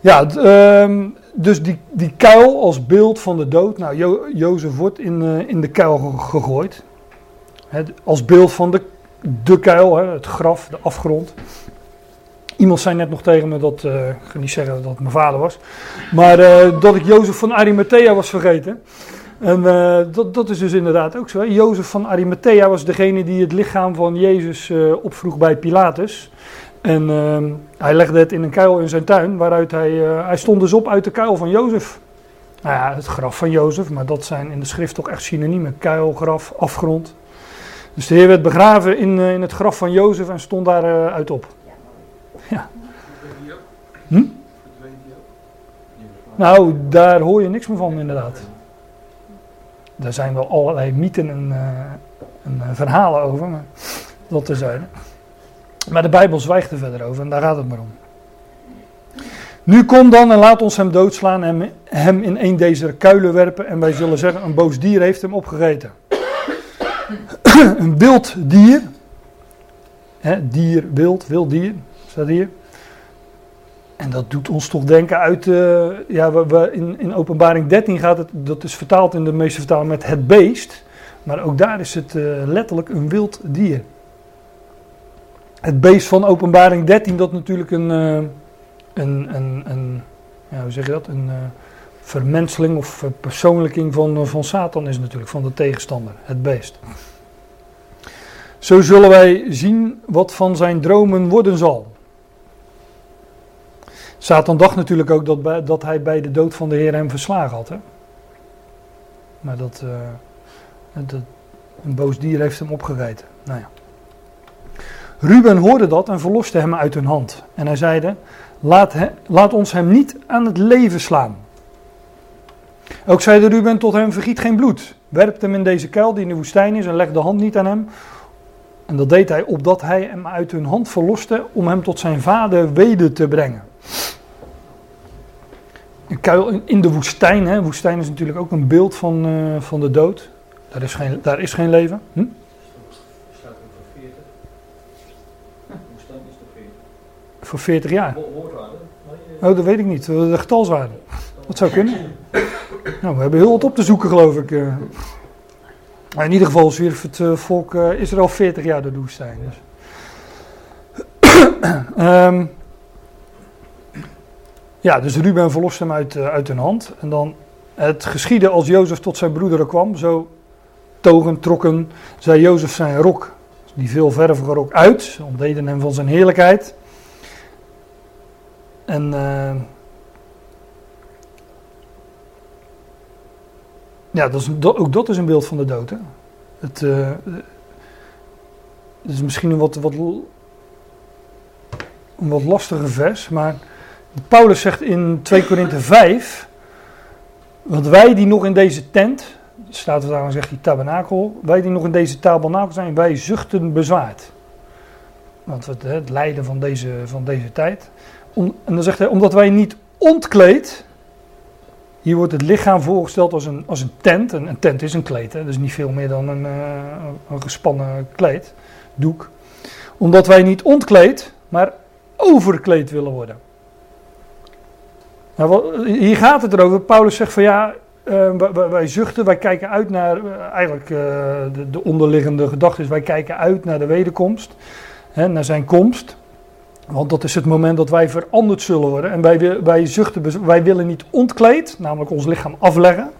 A: Ja, ehm, dus die, die kuil als beeld van de dood. Nou, jo Jozef wordt in, eh, in de kuil ge- gegooid. Als beeld van de, de kuil, het graf, de afgrond. Iemand zei net nog tegen me dat, eh, ik ga niet zeggen dat het mijn vader was, maar eh, dat ik Jozef van Arimathea was vergeten. En eh, dat, dat is dus inderdaad ook zo. Hè. Jozef van Arimathea was degene die het lichaam van Jezus eh, opvroeg bij Pilatus. En ehm, hij legde het in een kuil in zijn tuin, waaruit hij, eh, hij stond dus op uit de kuil van Jozef. Nou ja, het graf van Jozef, maar dat zijn in de schrift toch echt synoniemen. Kuil, graf, afgrond. Dus de Heer werd begraven in, in het graf van Jozef en stond daar eh, uit op. Hm? Nou, daar hoor je niks meer van inderdaad. Daar zijn wel allerlei mythen en, eh, eh, verhalen over, maar dat terzijde. Maar de Bijbel zwijgt er verder over en daar gaat het maar om. Nu kom dan en laat ons hem doodslaan en hem in een deze kuilen werpen. En wij zullen zeggen, een boos dier heeft hem opgegeten. een wild dier. Hè, dier, wild, wild dier, staat hier. En dat doet ons toch denken uit, eh, ja, we, in, in openbaring 13 gaat het, dat is vertaald in de meeste vertalen met het beest. Maar ook daar is het eh, letterlijk een wild dier. Het beest van openbaring 13, dat natuurlijk een, eh, een, een, een ja, hoe zeg je dat, een vermenseling of verpersoonlijking van, van Satan is natuurlijk, van de tegenstander, het beest. Zo zullen wij zien wat van zijn dromen worden zal. Satan dacht natuurlijk ook dat, dat hij bij de dood van de Heer hem verslagen had. Hè? Maar dat, eh, dat, een boos dier heeft hem opgegeten. Nou ja. Ruben hoorde dat en verloste hem uit hun hand. En hij zeide, laat, laat ons hem niet aan het leven slaan. Ook zeide Ruben tot hem, vergiet geen bloed. Werp hem in deze kuil die in de woestijn is en leg de hand niet aan hem. En dat deed hij opdat hij hem uit hun hand verloste om hem tot zijn vader weder te brengen. Een kuil in- de woestijn. Hè. Woestijn is natuurlijk ook een beeld van, eh, van de dood. Daar is geen, daar is geen leven. Hm?
E: voor 40. Woestijn is toch 40?
A: Voor 40 jaar. Oh, dat weet ik niet. De getalswaarde. Dat zou kunnen. Nou, we hebben heel wat op te zoeken, geloof ik. eh. Maar in ieder geval zwierf het eh, volk Israël 40 jaar door de woestijn. Dus. Ja, dus Ruben verlost hem uit, eh, uit hun hand. En dan het geschiedde als Jozef tot zijn broederen kwam. Zo togen, trokken zij Jozef zijn rok, die veel vervige rok, uit. Ze ontdeden hem van zijn heerlijkheid. En eh, ja, dat is, ook dat is een beeld van de dood. Hè? Het, eh, het is misschien een wat, wat, een wat lastiger vers, maar Paulus zegt in 2 Korinthe 5, want wij die nog in deze tent, staat er daar zegt hij tabernakel, wij die nog in deze tabernakel zijn, wij zuchten bezwaard. Want het, het lijden van deze, van deze tijd. Om, en dan zegt hij, omdat wij niet ontkleed. Hier wordt het lichaam voorgesteld als een, als een tent. En een tent is een kleed, hè, dus niet veel meer dan een, eh, een gespannen kleed, doek. Omdat wij niet ontkleed, maar overkleed willen worden. Nou, hier gaat het erover. Paulus zegt van ja, eh, wij, zuchten, wij kijken uit naar, eh, eigenlijk eh, de, de onderliggende gedachte is, wij kijken uit naar de wederkomst, naar zijn komst. Want dat is het moment dat wij veranderd zullen worden. En wij, wi- wij zuchten, wij willen niet ontkleed, namelijk ons lichaam afleggen.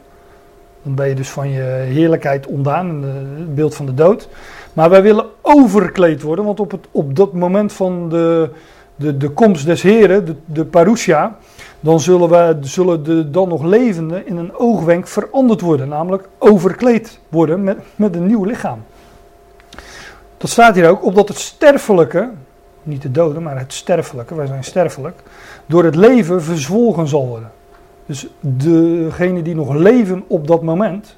A: Dan ben je dus van je heerlijkheid ontdaan, het beeld van de dood. Maar wij willen overkleed worden, want op, het, op dat moment van de, de, de komst des Heren, de, de parousia, dan zullen, wij, zullen de dan nog levenden in een oogwenk veranderd worden. Namelijk overkleed worden met, met een nieuw lichaam. Dat staat hier ook, opdat het sterfelijke, niet de doden, maar het sterfelijke, wij zijn sterfelijk, door het leven verzwolgen zal worden. Dus degenen die nog leven op dat moment,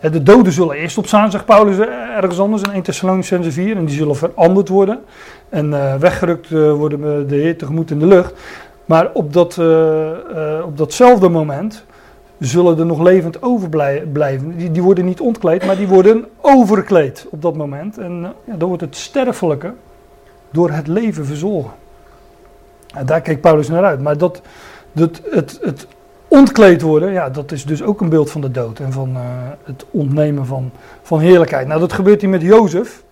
A: de doden zullen eerst opstaan, zegt Paulus eh, ergens anders in 1 Thessalonicense 4, en die zullen veranderd worden en eh, weggerukt eh, worden met de Heer tegemoet in de lucht. Maar op, dat, eh, eh, op datzelfde moment zullen er nog levend overblijven. Die, die worden niet ontkleed, maar die worden overkleed op dat moment. En eh, ja, dan wordt het sterfelijke door het leven verzorgen. En daar keek Paulus naar uit. Maar dat, dat, het, het ontkleed worden, ja, dat is dus ook een beeld van de dood en van het ontnemen van, van heerlijkheid. Nou, dat gebeurt hier met Jozef.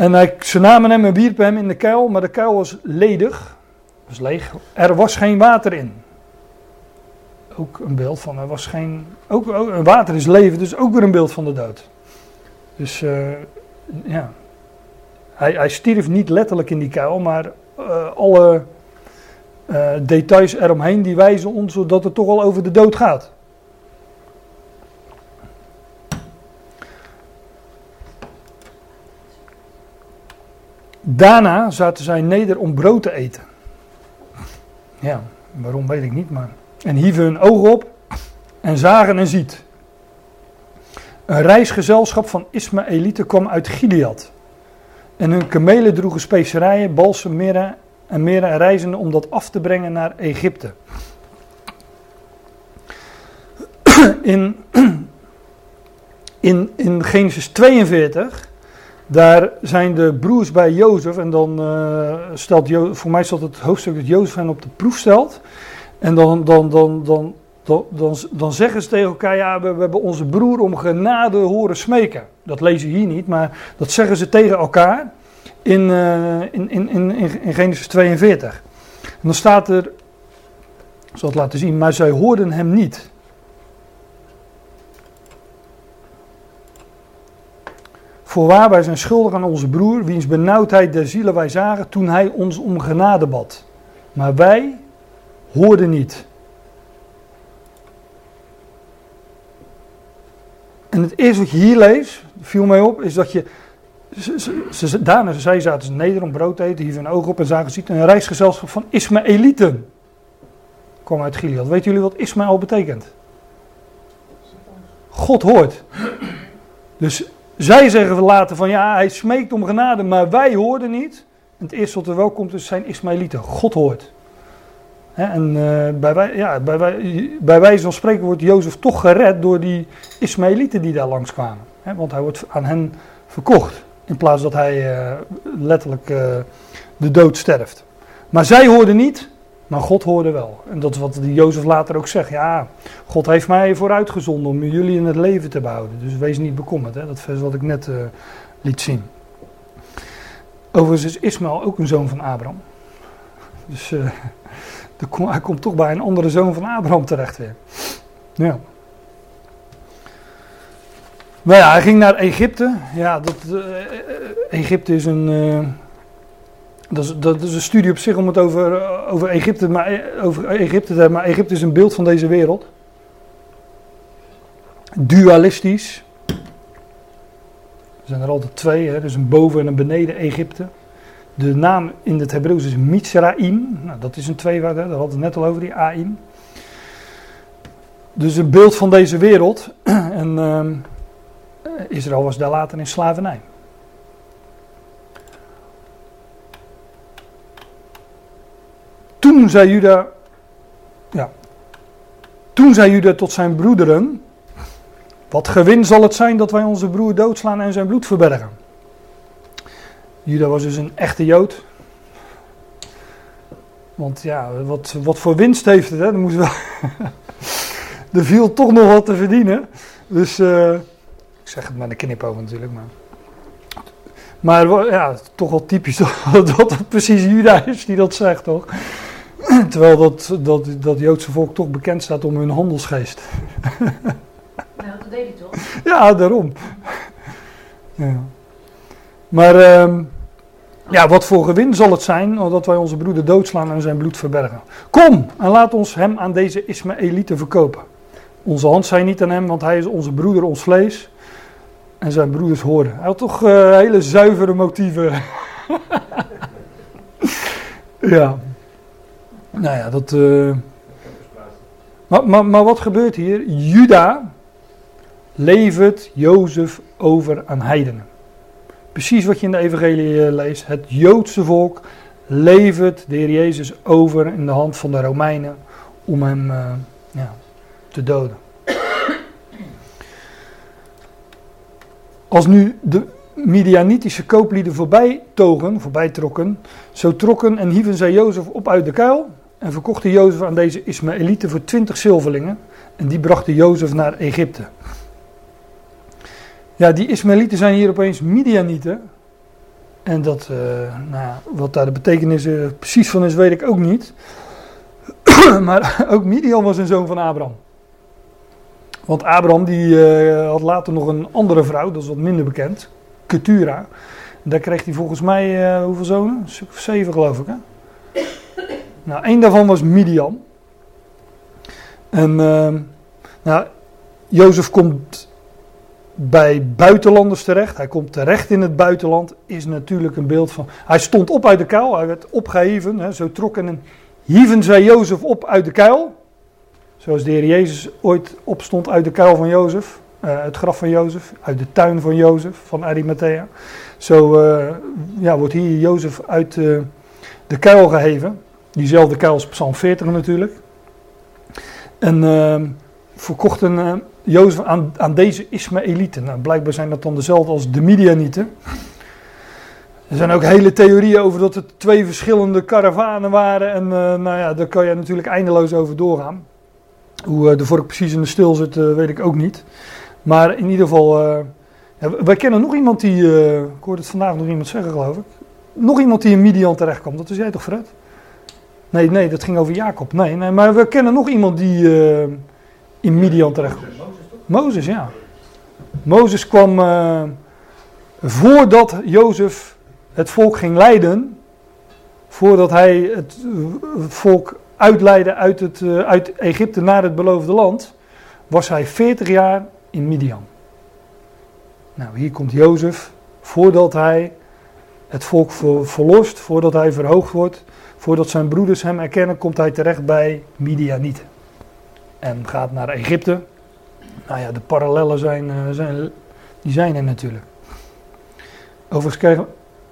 A: En hij, ze namen hem en wierpen hem in de kuil, maar de kuil was ledig, was leeg. Er was geen water in. Ook een beeld van, er was geen, ook, ook water is leven, dus ook weer een beeld van de dood. Dus eh, ja, hij, hij stierf niet letterlijk in die kuil, maar eh, alle eh, details eromheen die wijzen ons dat het toch al over de dood gaat. Daarna zaten zij neder om brood te eten. Ja, waarom weet ik niet, maar. En hieven hun ogen op en zagen en ziet. Een reisgezelschap van Ismaëlieten kwam uit Gilead. En hun kamelen droegen specerijen, balsem, mirre en mirre en reizenden om dat af te brengen naar Egypte. In, in, in Genesis 42, daar zijn de broers bij Jozef. En dan eh, stelt Jo, voor mij stelt het hoofdstuk dat Jozef hen op de proef stelt. En dan, dan, dan, dan, dan, dan, zeggen ze tegen elkaar, ja, we, hebben onze broer om genade horen smeken. Dat lezen hier niet, maar dat zeggen ze tegen elkaar in, eh, in, in, in, in Genesis 42. En dan staat er, ik zal het laten zien, maar zij hoorden hem niet. Voorwaar, wij zijn schuldig aan onze broer, wiens benauwdheid der zielen wij zagen toen hij ons om genade bad. Maar wij hoorden niet. En het eerste wat je hier leest, viel mij op, is dat je. Ze, ze, ze, daarna zij zaten ze neder om brood te eten, hieven hun ogen op en zagen ziet een reisgezelschap van Ismaëlieten. kwam uit Gilead. Weten jullie wat Ismaël betekent? God hoort. Dus Zij zeggen later van ja, hij smeekt om genade, maar wij hoorden niet. En het eerste wat er wel komt, is zijn Ismaëlieten. God hoort. En eh, bij, wij, ja, bij, wij, bij wijze van spreken wordt Jozef toch gered door die Ismaëlieten die daar langskwamen. Hè, want hij wordt aan hen verkocht. In plaats dat hij eh, letterlijk eh, de dood sterft. Maar zij hoorden niet, maar God hoorde wel. En dat is wat Jozef later ook zegt. Ja, God heeft mij vooruitgezonden om jullie in het leven te behouden. Dus wees niet bekommerd. Hè? Dat vers wat ik net eh, liet zien. Overigens is Ismaël ook een zoon van Abraham. Dus eh, de kom- hij komt toch bij een andere zoon van Abraham terecht weer. Ja. Maar ja, hij ging naar Egypte. Ja, dat, eh, eh, Egypte is een. Dat, is, dat is een studie op zich om het over, eh, over, Egypte, maar, eh, over Egypte te hebben. Maar Egypte is een beeld van deze wereld. Dualistisch. Er zijn er altijd twee, hè? dus een boven en een beneden Egypte. De naam in het Hebreeuws is Mitzraim. Nou, dat is een tweewoord, hè? daar hadden we het net al over, die Aim. Dus een beeld van deze wereld. en ehm, Israël was daar later in slavernij. Toen zei Juda, ja, toen zei Juda tot zijn broederen, wat gewin zal het zijn dat wij onze broer doodslaan en zijn bloed verbergen. Juda was dus een echte Jood. Want ja, wat, wat voor winst heeft het, hè? Er, wel viel toch nog wat te verdienen. Dus, eh, ik zeg het met een knipoog natuurlijk, maar... Maar ja, toch wel typisch dat dat precies Juda is die dat zegt, toch? Terwijl dat, dat, dat Joodse volk toch bekend staat om hun handelsgeest.
D: Nou, dat deed hij toch?
A: Ja, daarom. Ja. Maar ehm, ja, wat voor gewin zal het zijn dat wij onze broeder doodslaan en zijn bloed verbergen? Kom en laat ons hem aan deze Ismaëlieten verkopen. Onze hand zijn niet aan hem, want hij is onze broeder, ons vlees. En zijn broeders horen. Hij had toch eh, hele zuivere motieven. ja. Nou ja, dat. eh, Maar, maar, maar wat gebeurt hier? Juda levert Jozef over aan heidenen. Precies wat je in de evangelie eh, leest. Het Joodse volk levert de Heer Jezus over in de hand van de Romeinen om hem eh, ja, te doden. Als nu de Midianitische kooplieden voorbij togen, voorbij trokken, zo trokken en hieven zij Jozef op uit de kuil en verkochten Jozef aan deze Ismaëlieten voor twintig zilverlingen en die brachten Jozef naar Egypte. Ja, die Ismaëlieten zijn hier opeens Midianieten. En dat, eh, nou wat daar de betekenis eh, precies van is, weet ik ook niet. maar ook Midian was een zoon van Abraham. Want Abraham die, eh, had later nog een andere vrouw, dat is wat minder bekend. Ketura. Daar kreeg hij volgens mij hoeveel zonen? Zeven geloof ik hè. Nou, één daarvan was Midian. En ehm, nou, Jozef komt bij buitenlanders terecht. Hij komt terecht in het buitenland. Is natuurlijk een beeld van. Hij stond op uit de kuil. Hij werd opgeheven. Hè, zo trokken en hieven zij Jozef op uit de kuil. Zoals de Heer Jezus ooit opstond uit de kuil van Jozef. eh, het graf van Jozef. Uit de tuin van Jozef van Arimathea. Zo eh, ja, wordt hier Jozef uit eh, de kuil geheven. Diezelfde kuil als Psalm 40 natuurlijk. En ehm, verkochten eh, Jozef aan, aan deze Ismaëlieten. Nou, blijkbaar zijn dat dan dezelfde als de Midianieten. Er zijn ook hele theorieën over dat het twee verschillende karavanen waren. En eh, nou ja, daar kan je natuurlijk eindeloos over doorgaan. Hoe eh, de vork precies in de stil zit, eh, weet ik ook niet. Maar in ieder geval, ja, wij kennen nog iemand die, ik hoorde het vandaag nog iemand zeggen geloof ik. Nog iemand die in Midian terecht kwam. Dat was jij toch Fred? Nee, nee, dat ging over Jacob. Nee, nee maar we kennen nog iemand die eh, in Midian terecht. Mozes, ja. Mozes kwam eh, voordat Jozef het volk ging leiden, voordat hij het volk uitleidde uit, het, eh, uit Egypte naar het beloofde land, was hij 40 jaar in Midian. Nou, hier komt Jozef, voordat hij het volk ver- verlost, voordat hij verhoogd wordt, voordat zijn broeders hem erkennen, komt hij terecht bij Midianieten. En gaat naar Egypte. Nou ja, de parallellen zijn, eh, zijn, die zijn er natuurlijk. Overigens kreeg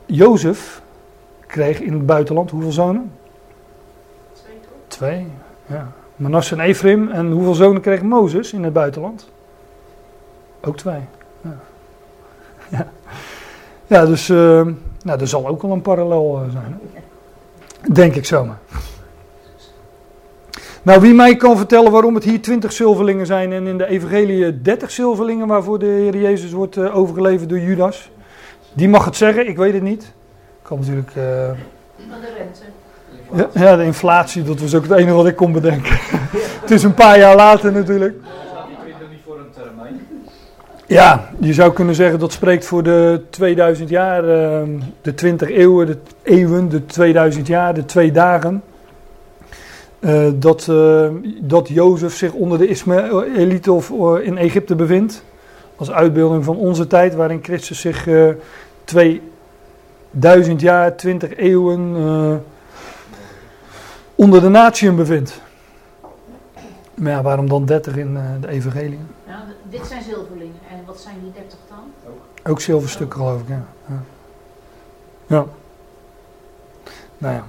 A: Jozef kreeg in het buitenland hoeveel zonen?
D: Twee?
A: Twee. Ja. Manasse en Ephraim. En hoeveel zonen kreeg Mozes in het buitenland? Ook twee. Ja, ja. dus uh, nou, er zal ook wel een parallel uh, zijn. Denk ik zomaar. Nou, wie mij kan vertellen waarom het hier 20 zilverlingen zijn en in de evangelie 30 zilverlingen waarvoor de Heer Jezus wordt uh, overgeleverd door Judas, die mag het zeggen, ik weet het niet. Kan natuurlijk. Uh,
D: de rente.
A: Ja, ja, de inflatie, dat was ook het enige wat ik kon bedenken. het is een paar jaar later natuurlijk.
E: Staat die 20 niet voor een termijn?
A: Ja, je zou kunnen zeggen dat spreekt voor de 2000 jaar, uh, de 20 eeuwen, de eeuwen, de 2000 jaar, de twee dagen. Uh, dat, uh, dat Jozef zich onder de Ismaëlieten of uh, in Egypte bevindt. Als uitbeelding van onze tijd, waarin Christus zich 2000 jaar, 20 eeuwen onder de natieën bevindt. Maar ja, waarom dan 30 in de evangelie?
D: Nou, dit zijn zilverlingen. Wat zijn die 30 dan?
A: Ook, Ook zilverstukken, geloof ik, ja. ja. Ja. Nou ja.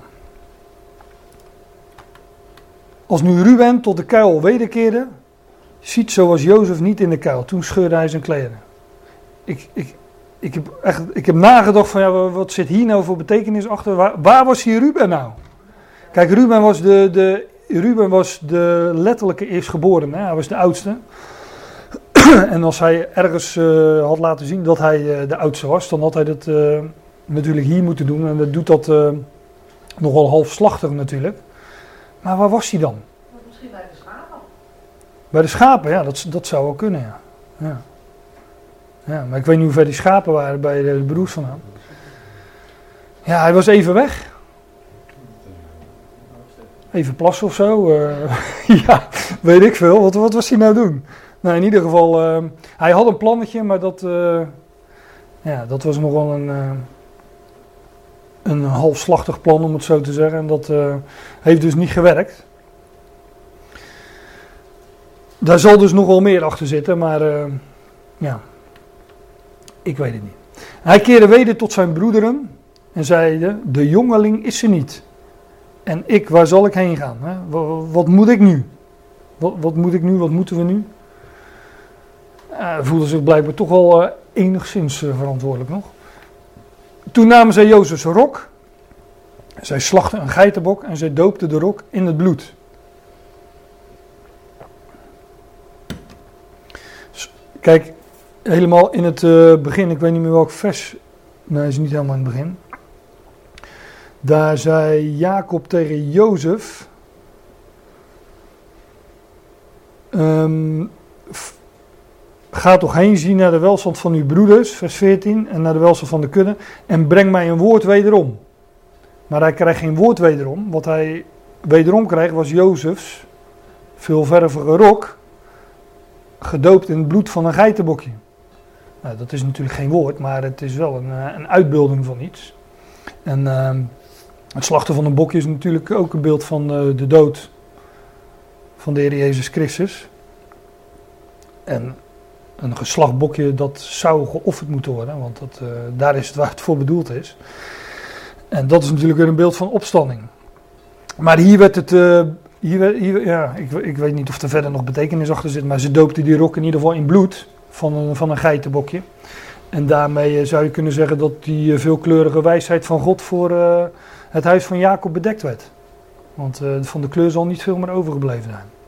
A: Als nu Ruben tot de kuil wederkeerde, ziet zoals Jozef niet in de kuil. Toen scheurde hij zijn kleren. Ik, ik, ik, heb, echt, ik heb nagedacht van, ja, wat zit hier nou voor betekenis achter? Waar, waar was hier Ruben nou? Kijk, Ruben was de, de, Ruben was de letterlijke eerstgeborene. Hij was de oudste. en als hij ergens uh, had laten zien dat hij uh, de oudste was, dan had hij dat uh, natuurlijk hier moeten doen. En dat doet dat nogal halfslachtig natuurlijk. Maar waar was hij dan?
G: Misschien bij de schapen.
A: Bij de schapen, ja, dat, dat zou wel kunnen, ja. ja. Ja, maar ik weet niet hoe ver die schapen waren bij de, de broers van hem. Ja, hij was even weg. Even plassen of zo. Ja, weet ik veel. Wat, wat was hij nou doen? Nou, in ieder geval, uh, hij had een plannetje, maar dat, uh, ja, dat was nog wel een, een halfslachtig plan, om het zo te zeggen. En dat heeft dus niet gewerkt. Daar zal dus nog wel meer achter zitten, maar ja, ik weet het niet. Hij keerde weder tot zijn broederen en zeide, de jongeling is er niet. En ik, waar zal ik heen gaan? Hè? Wat, wat, moet ik nu? Wat, wat, moet ik nu? Wat moeten we nu? Uh, voelde zich blijkbaar toch wel uh, enigszins uh, verantwoordelijk nog. Toen namen zij Jozefs rok. Zij slachten een geitenbok en zij doopten de rok in het bloed. Kijk, helemaal in het begin, ik weet niet meer welk vers. Nee, is niet helemaal in het begin. Daar zei Jacob tegen Jozef. Um, ga toch heen, zie naar de welstand van uw broeders, vers 14, en naar de welstand van de kudde, en breng mij een woord wederom. Maar hij krijgt geen woord wederom. Wat hij wederom kreeg was Jozefs veelvervige rok, gedoopt in het bloed van een geitenbokje. Nou, dat is natuurlijk geen woord, maar het is wel een, een uitbeelding van iets. En uh, het slachten van een bokje is natuurlijk ook een beeld van uh, de dood van de Heer Jezus Christus. En een geslacht bokje dat zou geofferd moeten worden, want dat, uh, daar is het waar het voor bedoeld is. En dat is natuurlijk weer een beeld van opstanding. Maar hier werd het, uh, hier, hier, ja, ik, ik, weet niet of er verder nog betekenis achter zit, maar ze doopten die rok in ieder geval in bloed van een, van een geitenbokje. En daarmee zou je kunnen zeggen dat die veelkleurige wijsheid van God voor het huis van Jacob bedekt werd. Want van de kleur zal niet veel meer overgebleven zijn.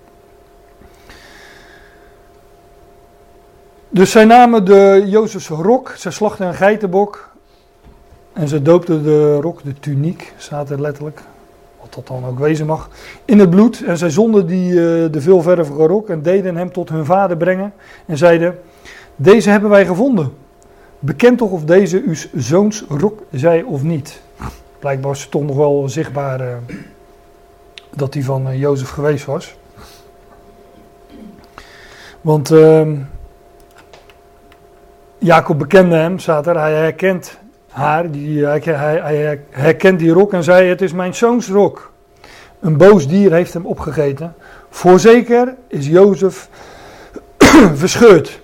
A: Dus zij namen de Jozefs rok, zij slachten een geitenbok. En ze doopten de rok, de tuniek, staat er letterlijk, wat dat dan ook wezen mag, in het bloed. En zij zonden die, uh, de veelvervige rok en deden hem tot hun vader brengen. En zeiden, deze hebben wij gevonden. Bekend toch of deze uw zoons rok zij of niet. Blijkbaar toch nog wel zichtbaar uh, dat die van uh, Jozef geweest was. Want uh, Jacob bekende hem, staat er. Hij herkent haar, die, hij, hij, herkent die rok en zei: Het is mijn zoons rok. Een boos dier heeft hem opgegeten. Voorzeker is Jozef verscheurd.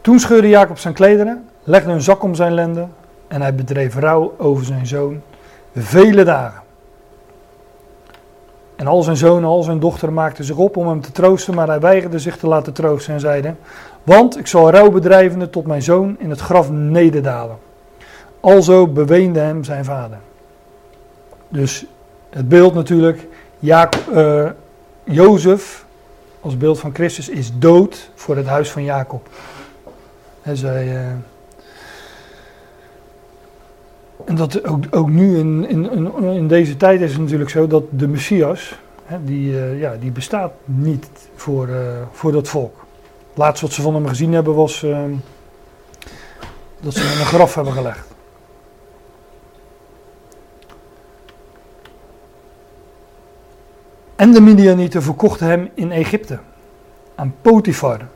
A: Toen scheurde Jacob zijn klederen, legde een zak om zijn lenden en hij bedreef rouw over zijn zoon vele dagen. En al zijn zoon en al zijn dochter maakten zich op om hem te troosten, maar hij weigerde zich te laten troosten en zeide: Want ik zal rouw bedrijvende tot mijn zoon in het graf nederdalen. Alzo beweende hem zijn vader. Dus het beeld natuurlijk, eh, Jozef als beeld van Christus is dood voor het huis van Jacob. En zij, en dat ook, ook nu in, in, in, deze tijd is het natuurlijk zo dat de Messias, hè, die, eh, ja, die bestaat niet voor, eh, voor dat volk. Het laatste wat ze van hem gezien hebben was eh, dat ze hem een graf hebben gelegd. En de Midianieten verkochten hem in Egypte aan Potifar,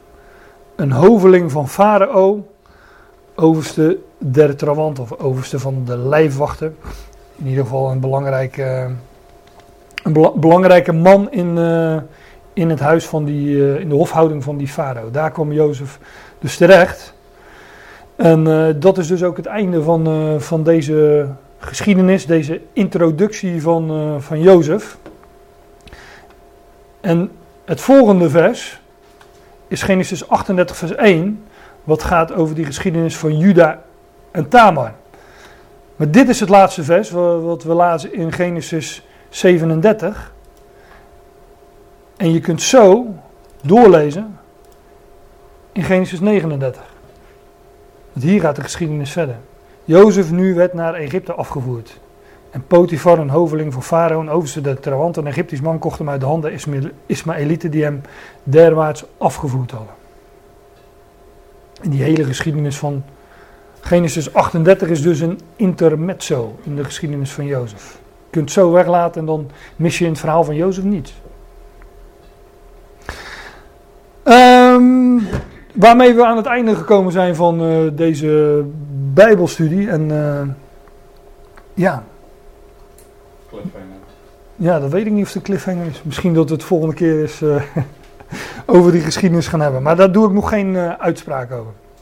A: een hoveling van Farao, overste der trawant of overste van de lijfwachten. In ieder geval een belangrijke, een bela- belangrijke man in, eh, in het huis van die, eh, in de hofhouding van die farao. Daar kwam Jozef dus terecht. En eh, dat is dus ook het einde van, van deze geschiedenis, deze introductie van, van Jozef. En het volgende vers is Genesis 38, vers 1, wat gaat over die geschiedenis van Juda en Tamar. Maar dit is het laatste vers wa- wat we lazen in Genesis 37. En je kunt zo doorlezen in Genesis 39. Want hier gaat de geschiedenis verder. Jozef nu werd naar Egypte afgevoerd. En Potifar, een hoveling van Farao, een overste der Trawant, een Egyptisch man, kocht hem uit de handen Ismaëlieten die hem derwaarts afgevoerd hadden. En die hele geschiedenis van Genesis 38 is dus een intermezzo in de geschiedenis van Jozef. Je kunt het zo weglaten en dan mis je in het verhaal van Jozef niets. Ehm, waarmee we aan het einde gekomen zijn van eh, deze Bijbelstudie. En eh, ja,
F: Cliffhanger.
A: ja, dat weet ik niet of het een cliffhanger is. Misschien dat we het volgende keer eens eh, over die geschiedenis gaan hebben. Maar daar doe ik nog geen uitspraak over.